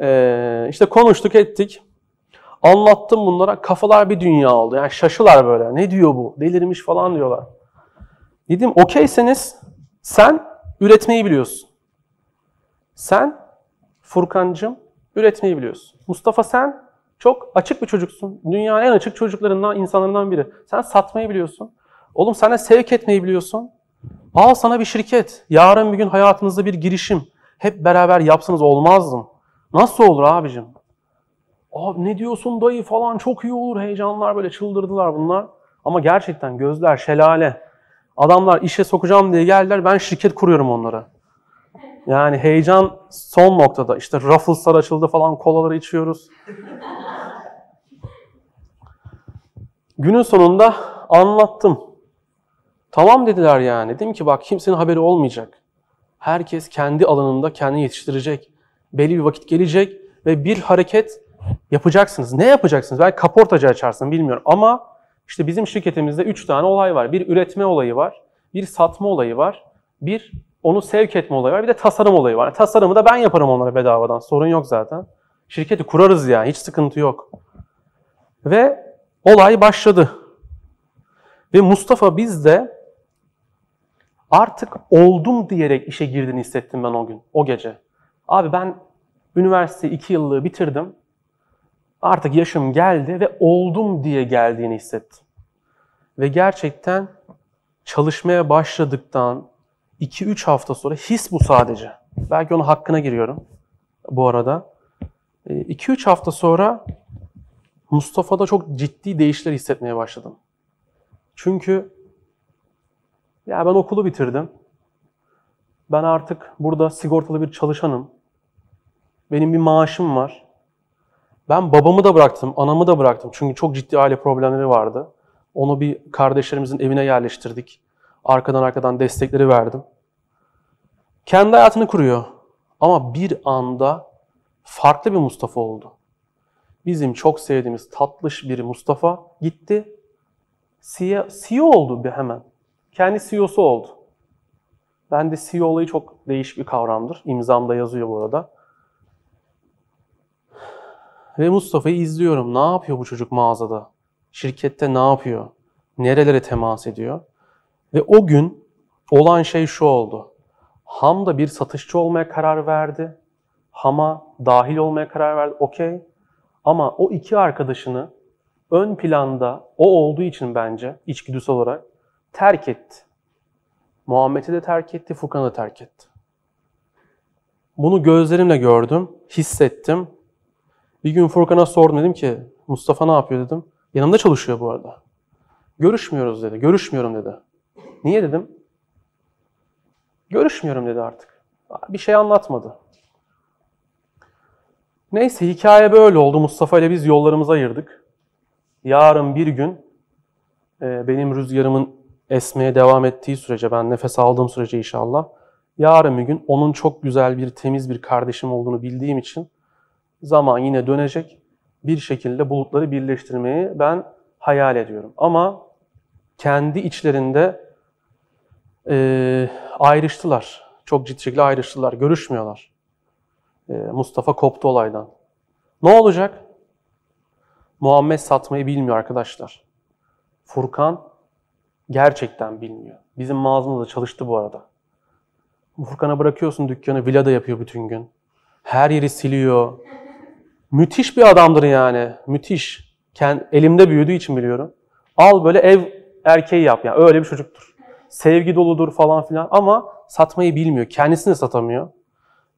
Ee, işte konuştuk ettik. Anlattım bunlara. Kafalar bir dünya oldu. Yani şaşılar böyle. Ne diyor bu? Delirmiş falan diyorlar. Dedim okeyseniz sen üretmeyi biliyorsun. Sen Furkancığım üretmeyi biliyorsun. Mustafa sen çok açık bir çocuksun. Dünyanın en açık çocuklarından, insanlarından biri. Sen satmayı biliyorsun. Oğlum de sevk etmeyi biliyorsun. Al sana bir şirket. Yarın bir gün hayatınızda bir girişim. Hep beraber yapsanız olmaz mı? Nasıl olur abicim? Abi ne diyorsun dayı falan çok iyi olur. Heyecanlar böyle çıldırdılar bunlar. Ama gerçekten gözler şelale. Adamlar işe sokacağım diye geldiler. Ben şirket kuruyorum onlara. Yani heyecan son noktada. İşte Ruffles'lar açıldı falan kolaları içiyoruz. Günün sonunda anlattım. Tamam dediler yani. Dedim ki bak kimsenin haberi olmayacak. Herkes kendi alanında kendini yetiştirecek. Belli bir vakit gelecek ve bir hareket yapacaksınız. Ne yapacaksınız? Belki kaportacı açarsın bilmiyorum ama işte bizim şirketimizde üç tane olay var. Bir üretme olayı var, bir satma olayı var, bir onu sevk etme olayı var, bir de tasarım olayı var. Tasarımı da ben yaparım onlara bedavadan. Sorun yok zaten. Şirketi kurarız yani. Hiç sıkıntı yok. Ve olay başladı. Ve Mustafa bizde artık oldum diyerek işe girdiğini hissettim ben o gün, o gece. Abi ben üniversite iki yıllığı bitirdim. Artık yaşım geldi ve oldum diye geldiğini hissettim. Ve gerçekten çalışmaya başladıktan 2-3 hafta sonra his bu sadece. Belki onun hakkına giriyorum bu arada. 2-3 hafta sonra Mustafa'da çok ciddi değişiklikler hissetmeye başladım. Çünkü ya ben okulu bitirdim. Ben artık burada sigortalı bir çalışanım. Benim bir maaşım var. Ben babamı da bıraktım, anamı da bıraktım. Çünkü çok ciddi aile problemleri vardı. Onu bir kardeşlerimizin evine yerleştirdik. Arkadan arkadan destekleri verdim. Kendi hayatını kuruyor. Ama bir anda farklı bir Mustafa oldu. Bizim çok sevdiğimiz tatlış bir Mustafa gitti. CEO, CEO oldu bir hemen. Kendi CEO'su oldu. Ben de CEO olayı çok değişik bir kavramdır. İmzamda yazıyor bu arada. Ve Mustafa'yı izliyorum. Ne yapıyor bu çocuk mağazada? Şirkette ne yapıyor? Nerelere temas ediyor? Ve o gün olan şey şu oldu. Ham da bir satışçı olmaya karar verdi. Ham'a dahil olmaya karar verdi. Okey. Ama o iki arkadaşını ön planda o olduğu için bence içgüdüsel olarak terk etti. Muhammed'i de terk etti, Furkan'ı da terk etti. Bunu gözlerimle gördüm, hissettim. Bir gün Furkan'a sordum dedim ki Mustafa ne yapıyor dedim. Yanımda çalışıyor bu arada. Görüşmüyoruz dedi. Görüşmüyorum dedi. Niye dedim? Görüşmüyorum dedi artık. Bir şey anlatmadı. Neyse hikaye böyle oldu. Mustafa ile biz yollarımızı ayırdık. Yarın bir gün e, benim rüzgarımın esmeye devam ettiği sürece, ben nefes aldığım sürece inşallah, yarın bir gün onun çok güzel bir, temiz bir kardeşim olduğunu bildiğim için zaman yine dönecek. Bir şekilde bulutları birleştirmeyi ben hayal ediyorum. Ama kendi içlerinde e, ayrıştılar. Çok ciddi şekilde ayrıştılar. Görüşmüyorlar. E, Mustafa koptu olaydan. Ne olacak? Muhammed satmayı bilmiyor arkadaşlar. Furkan gerçekten bilmiyor. Bizim mağazamızda çalıştı bu arada. Furkan'a bırakıyorsun dükkanı, villada yapıyor bütün gün. Her yeri siliyor. Müthiş bir adamdır yani. Müthiş. Kend, elimde büyüdüğü için biliyorum. Al böyle ev erkeği yap yani. Öyle bir çocuktur. Sevgi doludur falan filan ama satmayı bilmiyor. Kendisini satamıyor.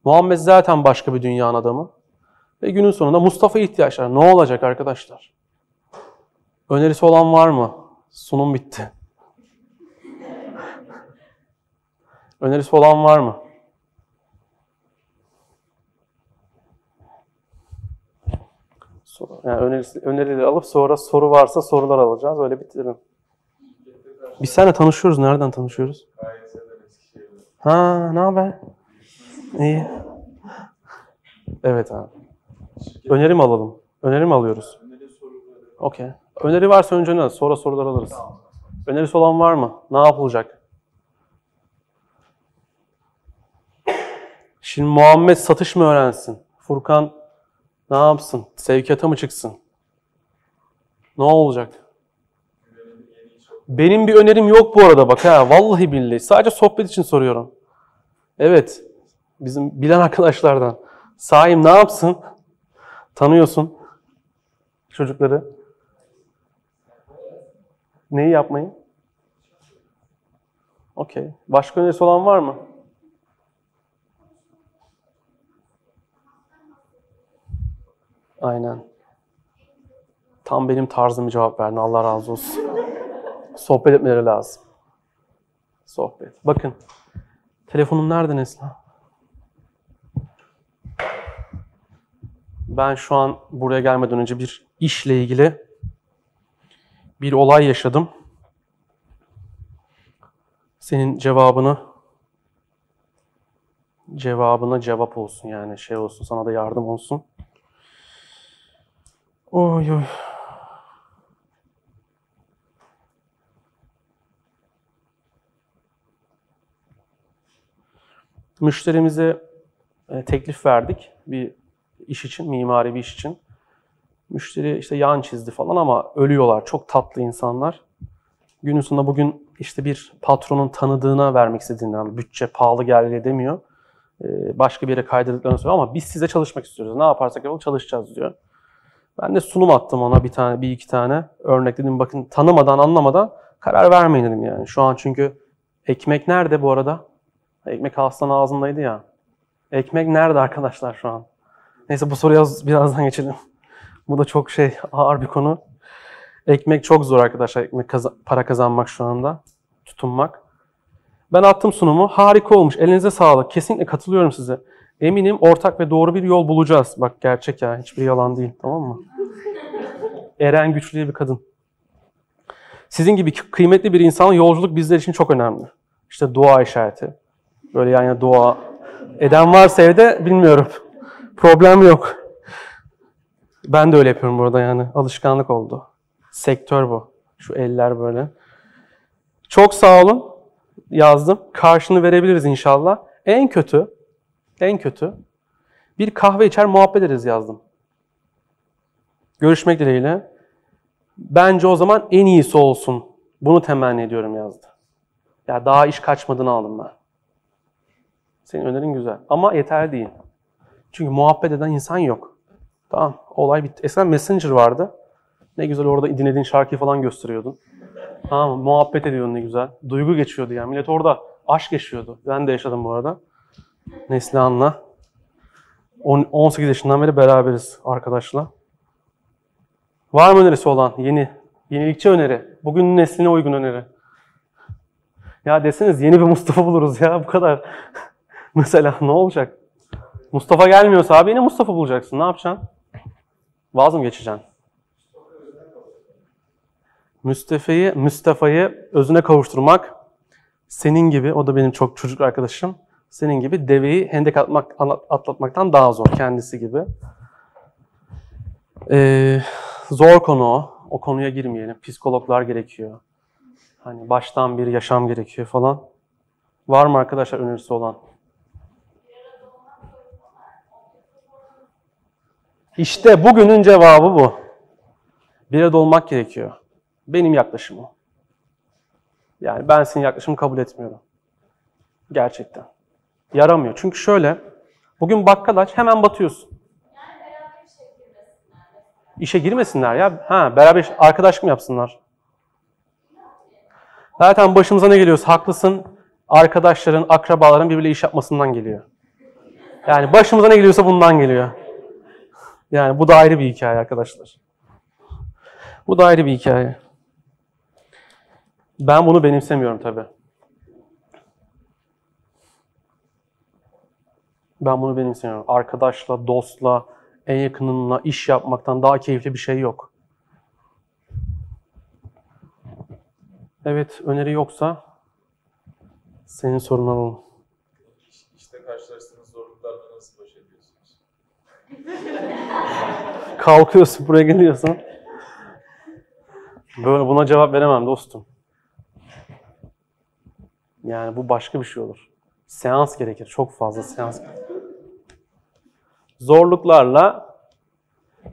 Muhammed zaten başka bir dünyanın adamı. Ve günün sonunda Mustafa ihtiyaçlar. Ne olacak arkadaşlar? Önerisi olan var mı? Sunum bitti. Önerisi olan var mı? Yani önerisi, önerileri alıp sonra soru varsa sorular alacağız. Öyle bitirelim. Biz seninle tanışıyoruz. Nereden tanışıyoruz? Ha, ne haber? İyi. Evet abi. Öneri mi alalım? Öneri mi alıyoruz? Okey. Öneri varsa önce ne? Sonra sorular alırız. Önerisi olan var mı? Ne yapılacak? Şimdi Muhammed satış mı öğrensin? Furkan ne yapsın? Sevkiyata mı çıksın? Ne olacak? Benim bir önerim yok bu arada bak ha. Vallahi billahi. Sadece sohbet için soruyorum. Evet. Bizim bilen arkadaşlardan. Saim ne yapsın? Tanıyorsun çocukları. Neyi yapmayı? Okey. Başka önerisi olan var mı? Aynen. Tam benim tarzım cevap verdin. Allah razı olsun. Sohbet etmeleri lazım. Sohbet. Bakın. Telefonum nerede Nesla? Ben şu an buraya gelmeden önce bir işle ilgili bir olay yaşadım. Senin cevabını cevabına cevap olsun yani şey olsun sana da yardım olsun. Oy oy. Müşterimize e, teklif verdik bir iş için, mimari bir iş için. Müşteri işte yan çizdi falan ama ölüyorlar. Çok tatlı insanlar. Günün sonunda bugün işte bir patronun tanıdığına vermek istediğinden bütçe pahalı geldi demiyor. Ee, başka bir yere kaydırdıklarını söylüyor ama biz size çalışmak istiyoruz. Ne yaparsak yapalım çalışacağız diyor. Ben de sunum attım ona bir tane, bir iki tane. Örnek dedim bakın tanımadan, anlamadan karar vermeyin dedim yani. Şu an çünkü ekmek nerede bu arada? Ekmek hastanın ağzındaydı ya. Ekmek nerede arkadaşlar şu an? Neyse bu soruya birazdan geçelim. [laughs] Bu da çok şey ağır bir konu. Ekmek çok zor arkadaşlar. Ekmek kaz- para kazanmak şu anda. Tutunmak. Ben attım sunumu. Harika olmuş. Elinize sağlık. Kesinlikle katılıyorum size. Eminim ortak ve doğru bir yol bulacağız. Bak gerçek ya. Hiçbir yalan değil. Tamam mı? Eren güçlü bir kadın. Sizin gibi kıymetli bir insanın yolculuk bizler için çok önemli. İşte dua işareti. Böyle yani dua eden varsa evde bilmiyorum. Problem yok. Ben de öyle yapıyorum burada yani. Alışkanlık oldu. Sektör bu. Şu eller böyle. Çok sağ olun. Yazdım. Karşını verebiliriz inşallah. En kötü, en kötü bir kahve içer muhabbet ederiz yazdım. Görüşmek dileğiyle. Bence o zaman en iyisi olsun. Bunu temenni ediyorum yazdı. Ya daha iş kaçmadığını aldım ben. Senin önerin güzel. Ama yeterli değil. Çünkü muhabbet eden insan yok. Tamam, olay bitti. Eskiden Messenger vardı. Ne güzel orada dinlediğin şarkıyı falan gösteriyordun. Tamam muhabbet ediyordun ne güzel. Duygu geçiyordu yani. Millet orada aşk yaşıyordu. Ben de yaşadım bu arada. Neslihan'la. 18 yaşından beri beraberiz arkadaşla. Var mı önerisi olan? Yeni. Yenilikçi öneri. Bugün nesline uygun öneri. Ya deseniz yeni bir Mustafa buluruz ya bu kadar. [laughs] Mesela ne olacak? Mustafa gelmiyorsa abi yine Mustafa bulacaksın. Ne yapacaksın? Vaz mı geçeceksin? Mustafa'yı Mustafa'yı özüne kavuşturmak senin gibi, o da benim çok çocuk arkadaşım, senin gibi deveyi hendek atmak, atlatmaktan daha zor kendisi gibi. Ee, zor konu o. O konuya girmeyelim. Psikologlar gerekiyor. Hani baştan bir yaşam gerekiyor falan. Var mı arkadaşlar önerisi olan? İşte bugünün cevabı bu. Bir arada olmak gerekiyor. Benim yaklaşımım. Yani ben senin yaklaşımı kabul etmiyorum. Gerçekten. Yaramıyor. Çünkü şöyle, bugün bakkal aç hemen batıyorsun. İşe girmesinler ya. Ha, beraber arkadaşlık mı yapsınlar? Zaten başımıza ne geliyorsa haklısın. Arkadaşların, akrabaların birbiriyle iş yapmasından geliyor. Yani başımıza ne geliyorsa bundan geliyor. Yani bu da ayrı bir hikaye arkadaşlar. Bu da ayrı bir hikaye. Ben bunu benimsemiyorum tabii. Ben bunu benimsemiyorum. Arkadaşla, dostla, en yakınınla iş yapmaktan daha keyifli bir şey yok. Evet, öneri yoksa senin sorun alalım. İşte karşılaştığınız zorluklarla nasıl baş ediyorsunuz? [laughs] Kalkıyorsun, buraya geliyorsun. Böyle buna cevap veremem dostum. Yani bu başka bir şey olur. Seans gerekir. Çok fazla seans gerekir. Zorluklarla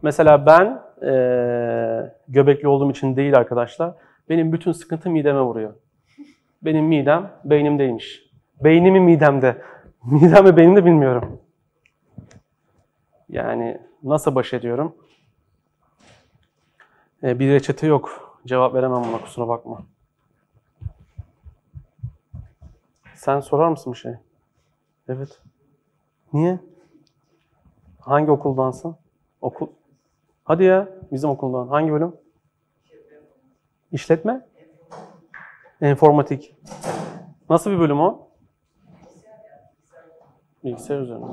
mesela ben e, göbekli olduğum için değil arkadaşlar. Benim bütün sıkıntı mideme vuruyor. Benim midem beynimdeymiş. Beynimin midemde. [laughs] Midem ve beynimde bilmiyorum. Yani nasıl baş ediyorum? Ee, bir reçete yok. Cevap veremem buna kusura bakma. Sen sorar mısın bir şey? Evet. Niye? Hangi okuldansın? Okul. Hadi ya bizim okuldan. Hangi bölüm? İşletme? Enformatik. Nasıl bir bölüm o? Bilgisayar üzerine.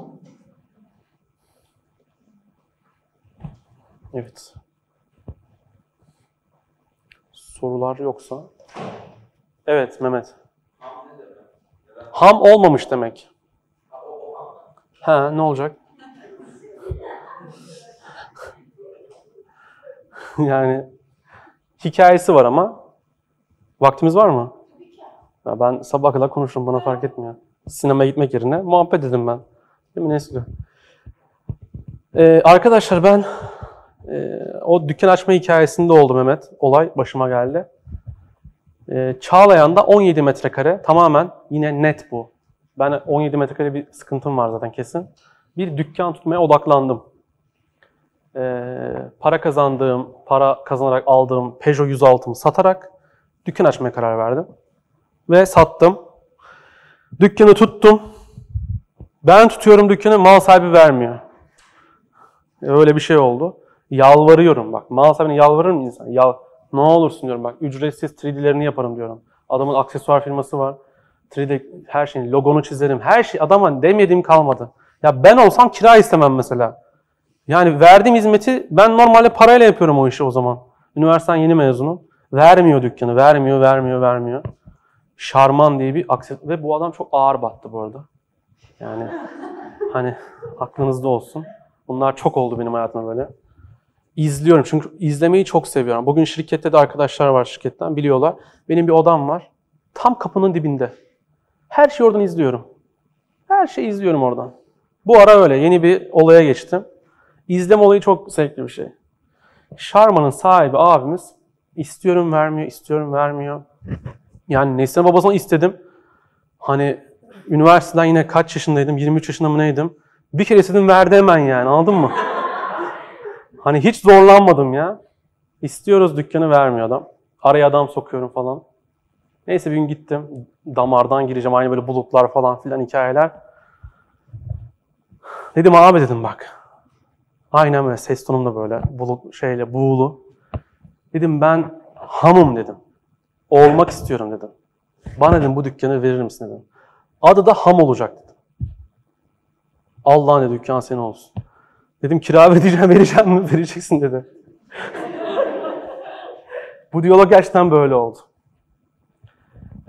Evet. Sorular yoksa. Evet Mehmet. Ham olmamış demek. Ha ne olacak? [laughs] yani hikayesi var ama vaktimiz var mı? Ya ben sabah kadar konuşurum bana fark etmiyor. Sinemaya gitmek yerine muhabbet dedim ben. Değil mi Nesli? Ee, arkadaşlar ben e, o dükkan açma hikayesinde oldu Mehmet. Olay başıma geldi. Ee, Çağlayan'da 17 metrekare tamamen yine net bu. Ben 17 metrekare bir sıkıntım var zaten kesin. Bir dükkan tutmaya odaklandım. Ee, para kazandığım, para kazanarak aldığım Peugeot 106'mı satarak dükkan açmaya karar verdim. Ve sattım. Dükkanı tuttum. Ben tutuyorum dükkanı, mal sahibi vermiyor. Öyle bir şey oldu. Yalvarıyorum bak. Mal sahibine yalvarır mı insan? Yal ne olursun diyorum bak. Ücretsiz 3D'lerini yaparım diyorum. Adamın aksesuar firması var. 3D her şeyin logonu çizerim. Her şey adama demediğim kalmadı. Ya ben olsam kira istemem mesela. Yani verdiğim hizmeti ben normalde parayla yapıyorum o işi o zaman. Üniversiteden yeni mezunum. Vermiyor dükkanı. Vermiyor, vermiyor, vermiyor. Şarman diye bir aksesuar. Ve bu adam çok ağır battı bu arada. Yani [laughs] hani aklınızda olsun. Bunlar çok oldu benim hayatımda böyle. İzliyorum çünkü izlemeyi çok seviyorum. Bugün şirkette de arkadaşlar var şirketten biliyorlar. Benim bir odam var. Tam kapının dibinde. Her şeyi oradan izliyorum. Her şeyi izliyorum oradan. Bu ara öyle. Yeni bir olaya geçtim. İzleme olayı çok zevkli bir şey. Şarman'ın sahibi abimiz istiyorum vermiyor, istiyorum vermiyor. Yani Neslihan babasına istedim. Hani üniversiteden yine kaç yaşındaydım? 23 yaşında mı neydim? Bir kere istedim verdi hemen yani anladın mı? Hani hiç zorlanmadım ya. İstiyoruz dükkanı vermiyor adam. Araya adam sokuyorum falan. Neyse bir gün gittim. Damardan gireceğim. Aynı böyle bulutlar falan filan hikayeler. Dedim abi dedim bak. Aynen böyle ses tonum da böyle bulut şeyle buğulu. Dedim ben hamım dedim. Olmak istiyorum dedim. Bana dedim bu dükkanı verir misin dedim. Adı da ham olacak dedim. Allah'ın dedi dükkan senin olsun. Dedim kira [laughs] vereceğim, vereceğim mi? Vereceksin dedi. [laughs] bu diyalog gerçekten böyle oldu.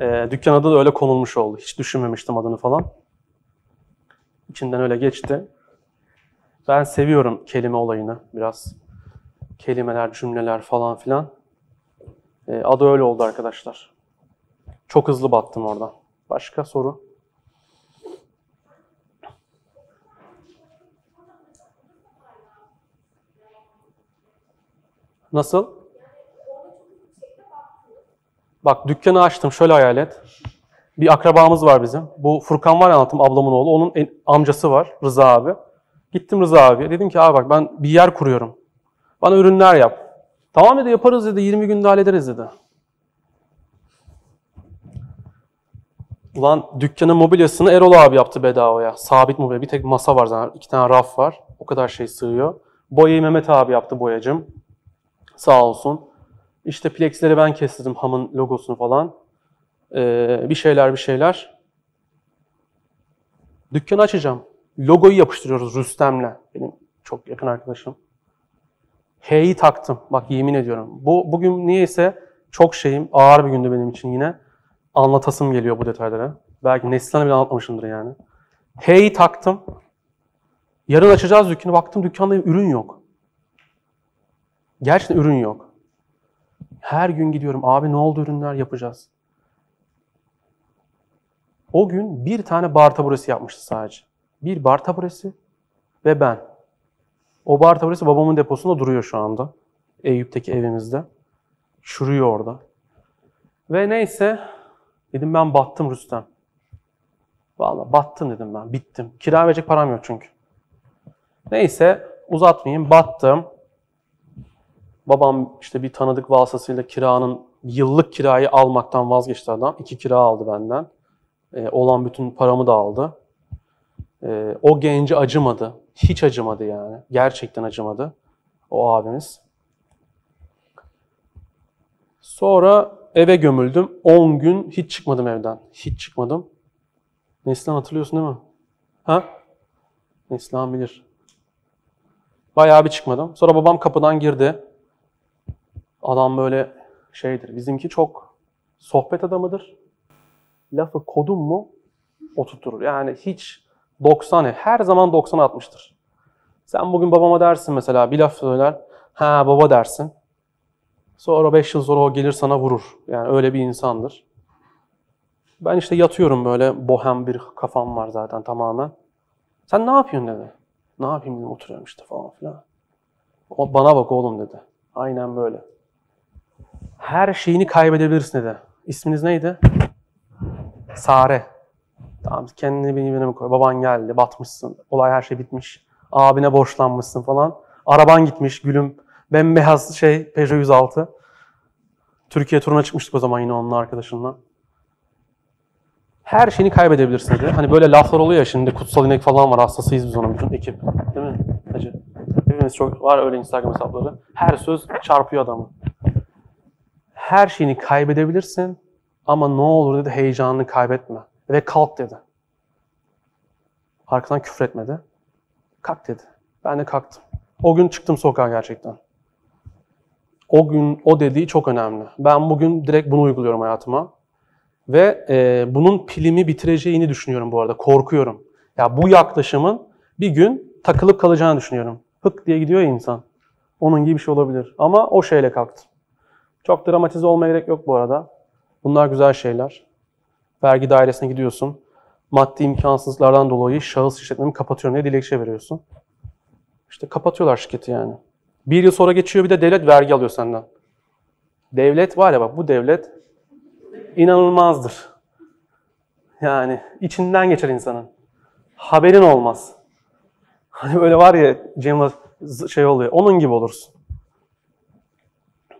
Ee, dükkan adı da öyle konulmuş oldu. Hiç düşünmemiştim adını falan. İçinden öyle geçti. Ben seviyorum kelime olayını biraz. Kelimeler, cümleler falan filan. Ee, adı öyle oldu arkadaşlar. Çok hızlı battım orada. Başka soru? Nasıl? Bak dükkanı açtım şöyle hayal et. Bir akrabamız var bizim. Bu Furkan var anlattım ablamın oğlu. Onun en- amcası var Rıza abi. Gittim Rıza abiye. Dedim ki abi bak ben bir yer kuruyorum. Bana ürünler yap. Tamam dedi yaparız dedi. 20 günde hallederiz dedi. Ulan dükkanın mobilyasını Erol abi yaptı bedavaya. Sabit mobilya. Bir tek masa var zaten. iki tane raf var. O kadar şey sığıyor. Boyayı Mehmet abi yaptı boyacım. Sağ olsun. İşte plexleri ben kestirdim hamın logosunu falan. Ee, bir şeyler bir şeyler. Dükkanı açacağım. Logoyu yapıştırıyoruz Rüstem'le. Benim çok yakın arkadaşım. H'yi taktım. Bak yemin ediyorum. Bu bugün niyeyse çok şeyim. Ağır bir gündü benim için yine. Anlatasım geliyor bu detaylara. Belki Neslihan'a bile anlatmamışımdır yani. H'yi taktım. Yarın açacağız dükkanı. Baktım dükkanda ürün yok. Gerçekten ürün yok. Her gün gidiyorum. Abi ne oldu ürünler yapacağız. O gün bir tane bar taburesi yapmıştı sadece. Bir bar taburesi ve ben. O bar taburesi babamın deposunda duruyor şu anda. Eyüp'teki evimizde. Çürüyor orada. Ve neyse dedim ben battım Rüstem. Vallahi battım dedim ben. Bittim. Kira verecek param yok çünkü. Neyse uzatmayayım. Battım. Babam işte bir tanıdık vasıtasıyla kiranın yıllık kirayı almaktan vazgeçti adam. İki kira aldı benden. Ee, olan bütün paramı da aldı. Ee, o genci acımadı. Hiç acımadı yani. Gerçekten acımadı. O abimiz. Sonra eve gömüldüm. 10 gün hiç çıkmadım evden. Hiç çıkmadım. Neslihan hatırlıyorsun değil mi? Ha? Neslihan bilir. Bayağı bir çıkmadım. Sonra babam kapıdan girdi. Adam böyle şeydir. Bizimki çok sohbet adamıdır. Lafı kodum mu oturtur. Yani hiç 90 her zaman 90 atmıştır. Sen bugün babama dersin mesela bir laf söyler. Ha baba dersin. Sonra 5 yıl sonra o gelir sana vurur. Yani öyle bir insandır. Ben işte yatıyorum böyle bohem bir kafam var zaten tamamen. Sen ne yapıyorsun dedi. Ne yapayım dedim oturuyorum işte falan filan. O bana bak oğlum dedi. Aynen böyle. Her şeyini kaybedebilirsin dedi. İsminiz neydi? Sare. Tamam kendini benim yerime koy. Baban geldi, batmışsın. Olay her şey bitmiş. Abine borçlanmışsın falan. Araban gitmiş gülüm. Bembeyaz şey Peugeot 106. Türkiye turuna çıkmıştık o zaman yine onunla arkadaşınla. Her şeyini kaybedebilirsin dedi. Hani böyle laflar oluyor ya şimdi kutsal inek falan var hastasıyız biz onun bütün ekip. Değil mi? Hacı. Hepimiz çok var öyle Instagram hesapları. Her söz çarpıyor adamı. Her şeyini kaybedebilirsin ama ne olur dedi heyecanını kaybetme. Ve kalk dedi. Arkadan küfretmedi. Kalk dedi. Ben de kalktım. O gün çıktım sokağa gerçekten. O gün o dediği çok önemli. Ben bugün direkt bunu uyguluyorum hayatıma. Ve e, bunun pilimi bitireceğini düşünüyorum bu arada. Korkuyorum. Ya bu yaklaşımın bir gün takılıp kalacağını düşünüyorum. Hık diye gidiyor ya insan. Onun gibi bir şey olabilir. Ama o şeyle kalktım. Çok dramatize olmaya gerek yok bu arada. Bunlar güzel şeyler. Vergi dairesine gidiyorsun. Maddi imkansızlıklardan dolayı şahıs işletmemi kapatıyorum diye dilekçe veriyorsun. İşte kapatıyorlar şirketi yani. Bir yıl sonra geçiyor bir de devlet vergi alıyor senden. Devlet var ya bak bu devlet inanılmazdır. Yani içinden geçer insanın. Haberin olmaz. Hani böyle var ya Cem şey oluyor. Onun gibi olursun.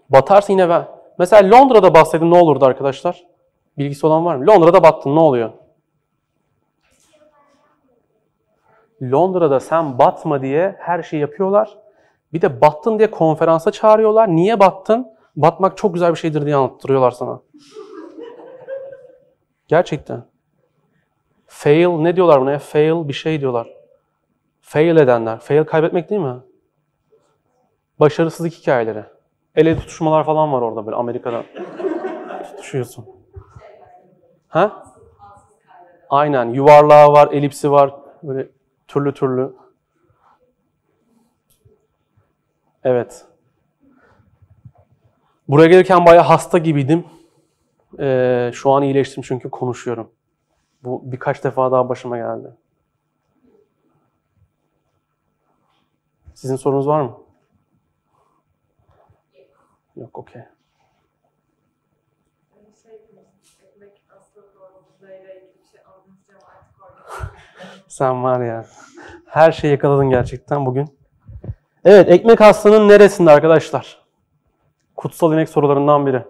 Batarsın yine ben. Mesela Londra'da bahsedin ne olurdu arkadaşlar? Bilgisi olan var mı? Londra'da battın ne oluyor? Londra'da sen batma diye her şeyi yapıyorlar. Bir de battın diye konferansa çağırıyorlar. Niye battın? Batmak çok güzel bir şeydir diye anlattırıyorlar sana. Gerçekten. Fail ne diyorlar buna? Fail bir şey diyorlar. Fail edenler. Fail kaybetmek değil mi? Başarısızlık hikayeleri. Ele tutuşmalar falan var orada böyle Amerika'da. Tutuşuyorsun. Ha? Aynen. Yuvarlağı var, elipsi var. Böyle türlü türlü. Evet. Buraya gelirken bayağı hasta gibiydim. Ee, şu an iyileştim çünkü konuşuyorum. Bu birkaç defa daha başıma geldi. Sizin sorunuz var mı? Yok, okey. Sen var ya. Her şeyi yakaladın gerçekten bugün. Evet, ekmek hastanın neresinde arkadaşlar? Kutsal inek sorularından biri.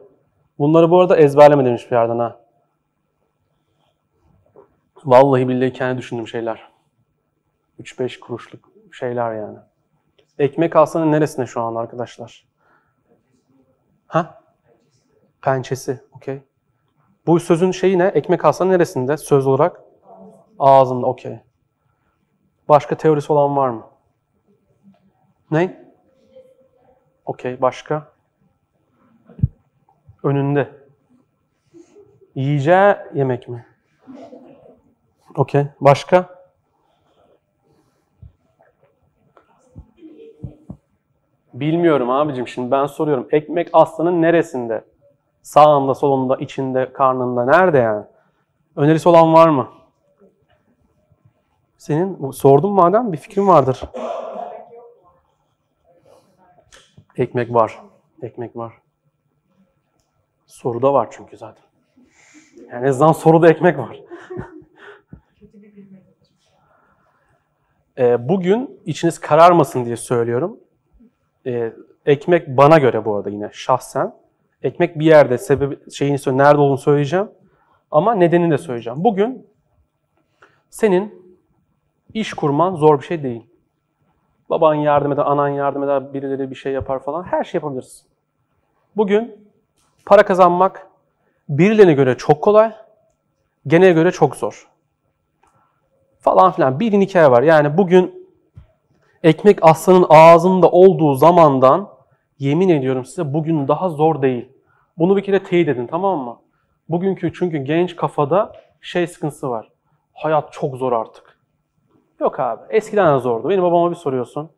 Bunları bu arada ezberleme demiş bir yerden ha. Vallahi billahi kendi düşündüğüm şeyler. 3-5 kuruşluk şeyler yani. Ekmek hastanın neresinde şu an arkadaşlar? Ha? Pençesi. Okey. Bu sözün şeyi ne? Ekmek hastanın neresinde söz olarak? Ağzında. Okey. Başka teorisi olan var mı? Ne? Okey. Başka? Önünde. Yiyeceği yemek mi? Okey. Başka? Bilmiyorum abicim şimdi ben soruyorum. Ekmek aslanın neresinde? Sağında, solunda, içinde, karnında. Nerede yani? Önerisi olan var mı? Senin sordum madem bir fikrin vardır. Ekmek var. Ekmek var. Soruda var çünkü zaten. Yani en azından soruda ekmek var. Ee, [laughs] bugün içiniz kararmasın diye söylüyorum. Ee, ekmek bana göre bu arada yine şahsen. Ekmek bir yerde sebebi şeyini nerede olduğunu söyleyeceğim. Ama nedenini de söyleyeceğim. Bugün senin iş kurman zor bir şey değil. Baban yardım eder, anan yardım eder, birileri bir şey yapar falan. Her şey yapabilirsin. Bugün para kazanmak birilerine göre çok kolay, genele göre çok zor. Falan filan. Bir hikaye var. Yani bugün ekmek aslanın ağzında olduğu zamandan yemin ediyorum size bugün daha zor değil. Bunu bir kere teyit edin tamam mı? Bugünkü çünkü genç kafada şey sıkıntısı var. Hayat çok zor artık. Yok abi. Eskiden de zordu. Benim babama bir soruyorsun.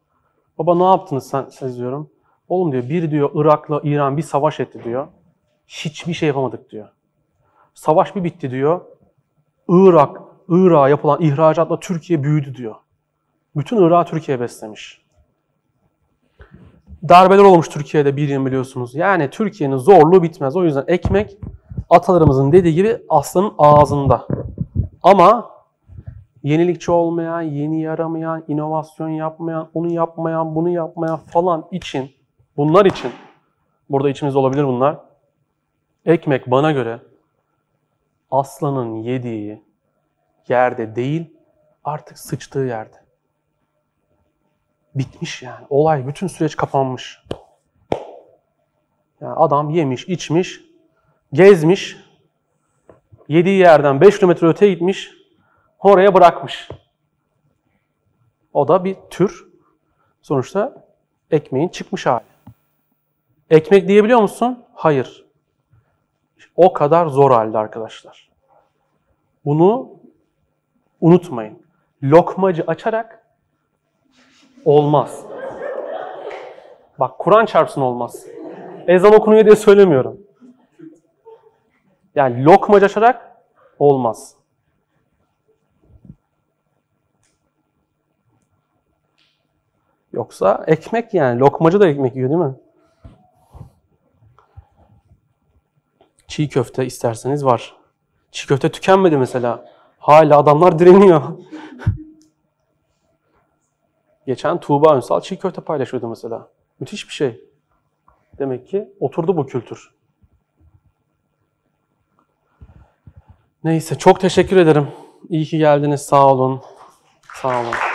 Baba ne yaptınız sen, siz diyorum. Oğlum diyor bir diyor Irak'la İran bir savaş etti diyor. Hiçbir şey yapamadık diyor. Savaş bir bitti diyor. Irak, Irak'a yapılan ihracatla Türkiye büyüdü diyor. Bütün Irak'ı Türkiye beslemiş. Darbeler olmuş Türkiye'de bir yıl biliyorsunuz. Yani Türkiye'nin zorluğu bitmez. O yüzden ekmek atalarımızın dediği gibi aslanın ağzında. Ama yenilikçi olmayan, yeni yaramayan, inovasyon yapmayan, onu yapmayan, bunu yapmayan falan için, bunlar için, burada içimizde olabilir bunlar. Ekmek bana göre aslanın yediği yerde değil, artık sıçtığı yerde. Bitmiş yani. Olay, bütün süreç kapanmış. Yani adam yemiş, içmiş, gezmiş, yediği yerden 5 kilometre öte gitmiş, oraya bırakmış. O da bir tür. Sonuçta ekmeğin çıkmış hali. Ekmek diyebiliyor musun? Hayır. O kadar zor halde arkadaşlar. Bunu unutmayın. Lokmacı açarak olmaz. Bak Kur'an çarpsın olmaz. Ezan okunuyor diye söylemiyorum. Yani lokmacı açarak olmaz. Yoksa ekmek yani. Lokmacı da ekmek yiyor değil mi? Çiğ köfte isterseniz var. Çiğ köfte tükenmedi mesela. Hala adamlar direniyor. [laughs] Geçen Tuğba Ünsal çiğ köfte paylaşıyordu mesela. Müthiş bir şey. Demek ki oturdu bu kültür. Neyse çok teşekkür ederim. İyi ki geldiniz. Sağ olun. Sağ olun.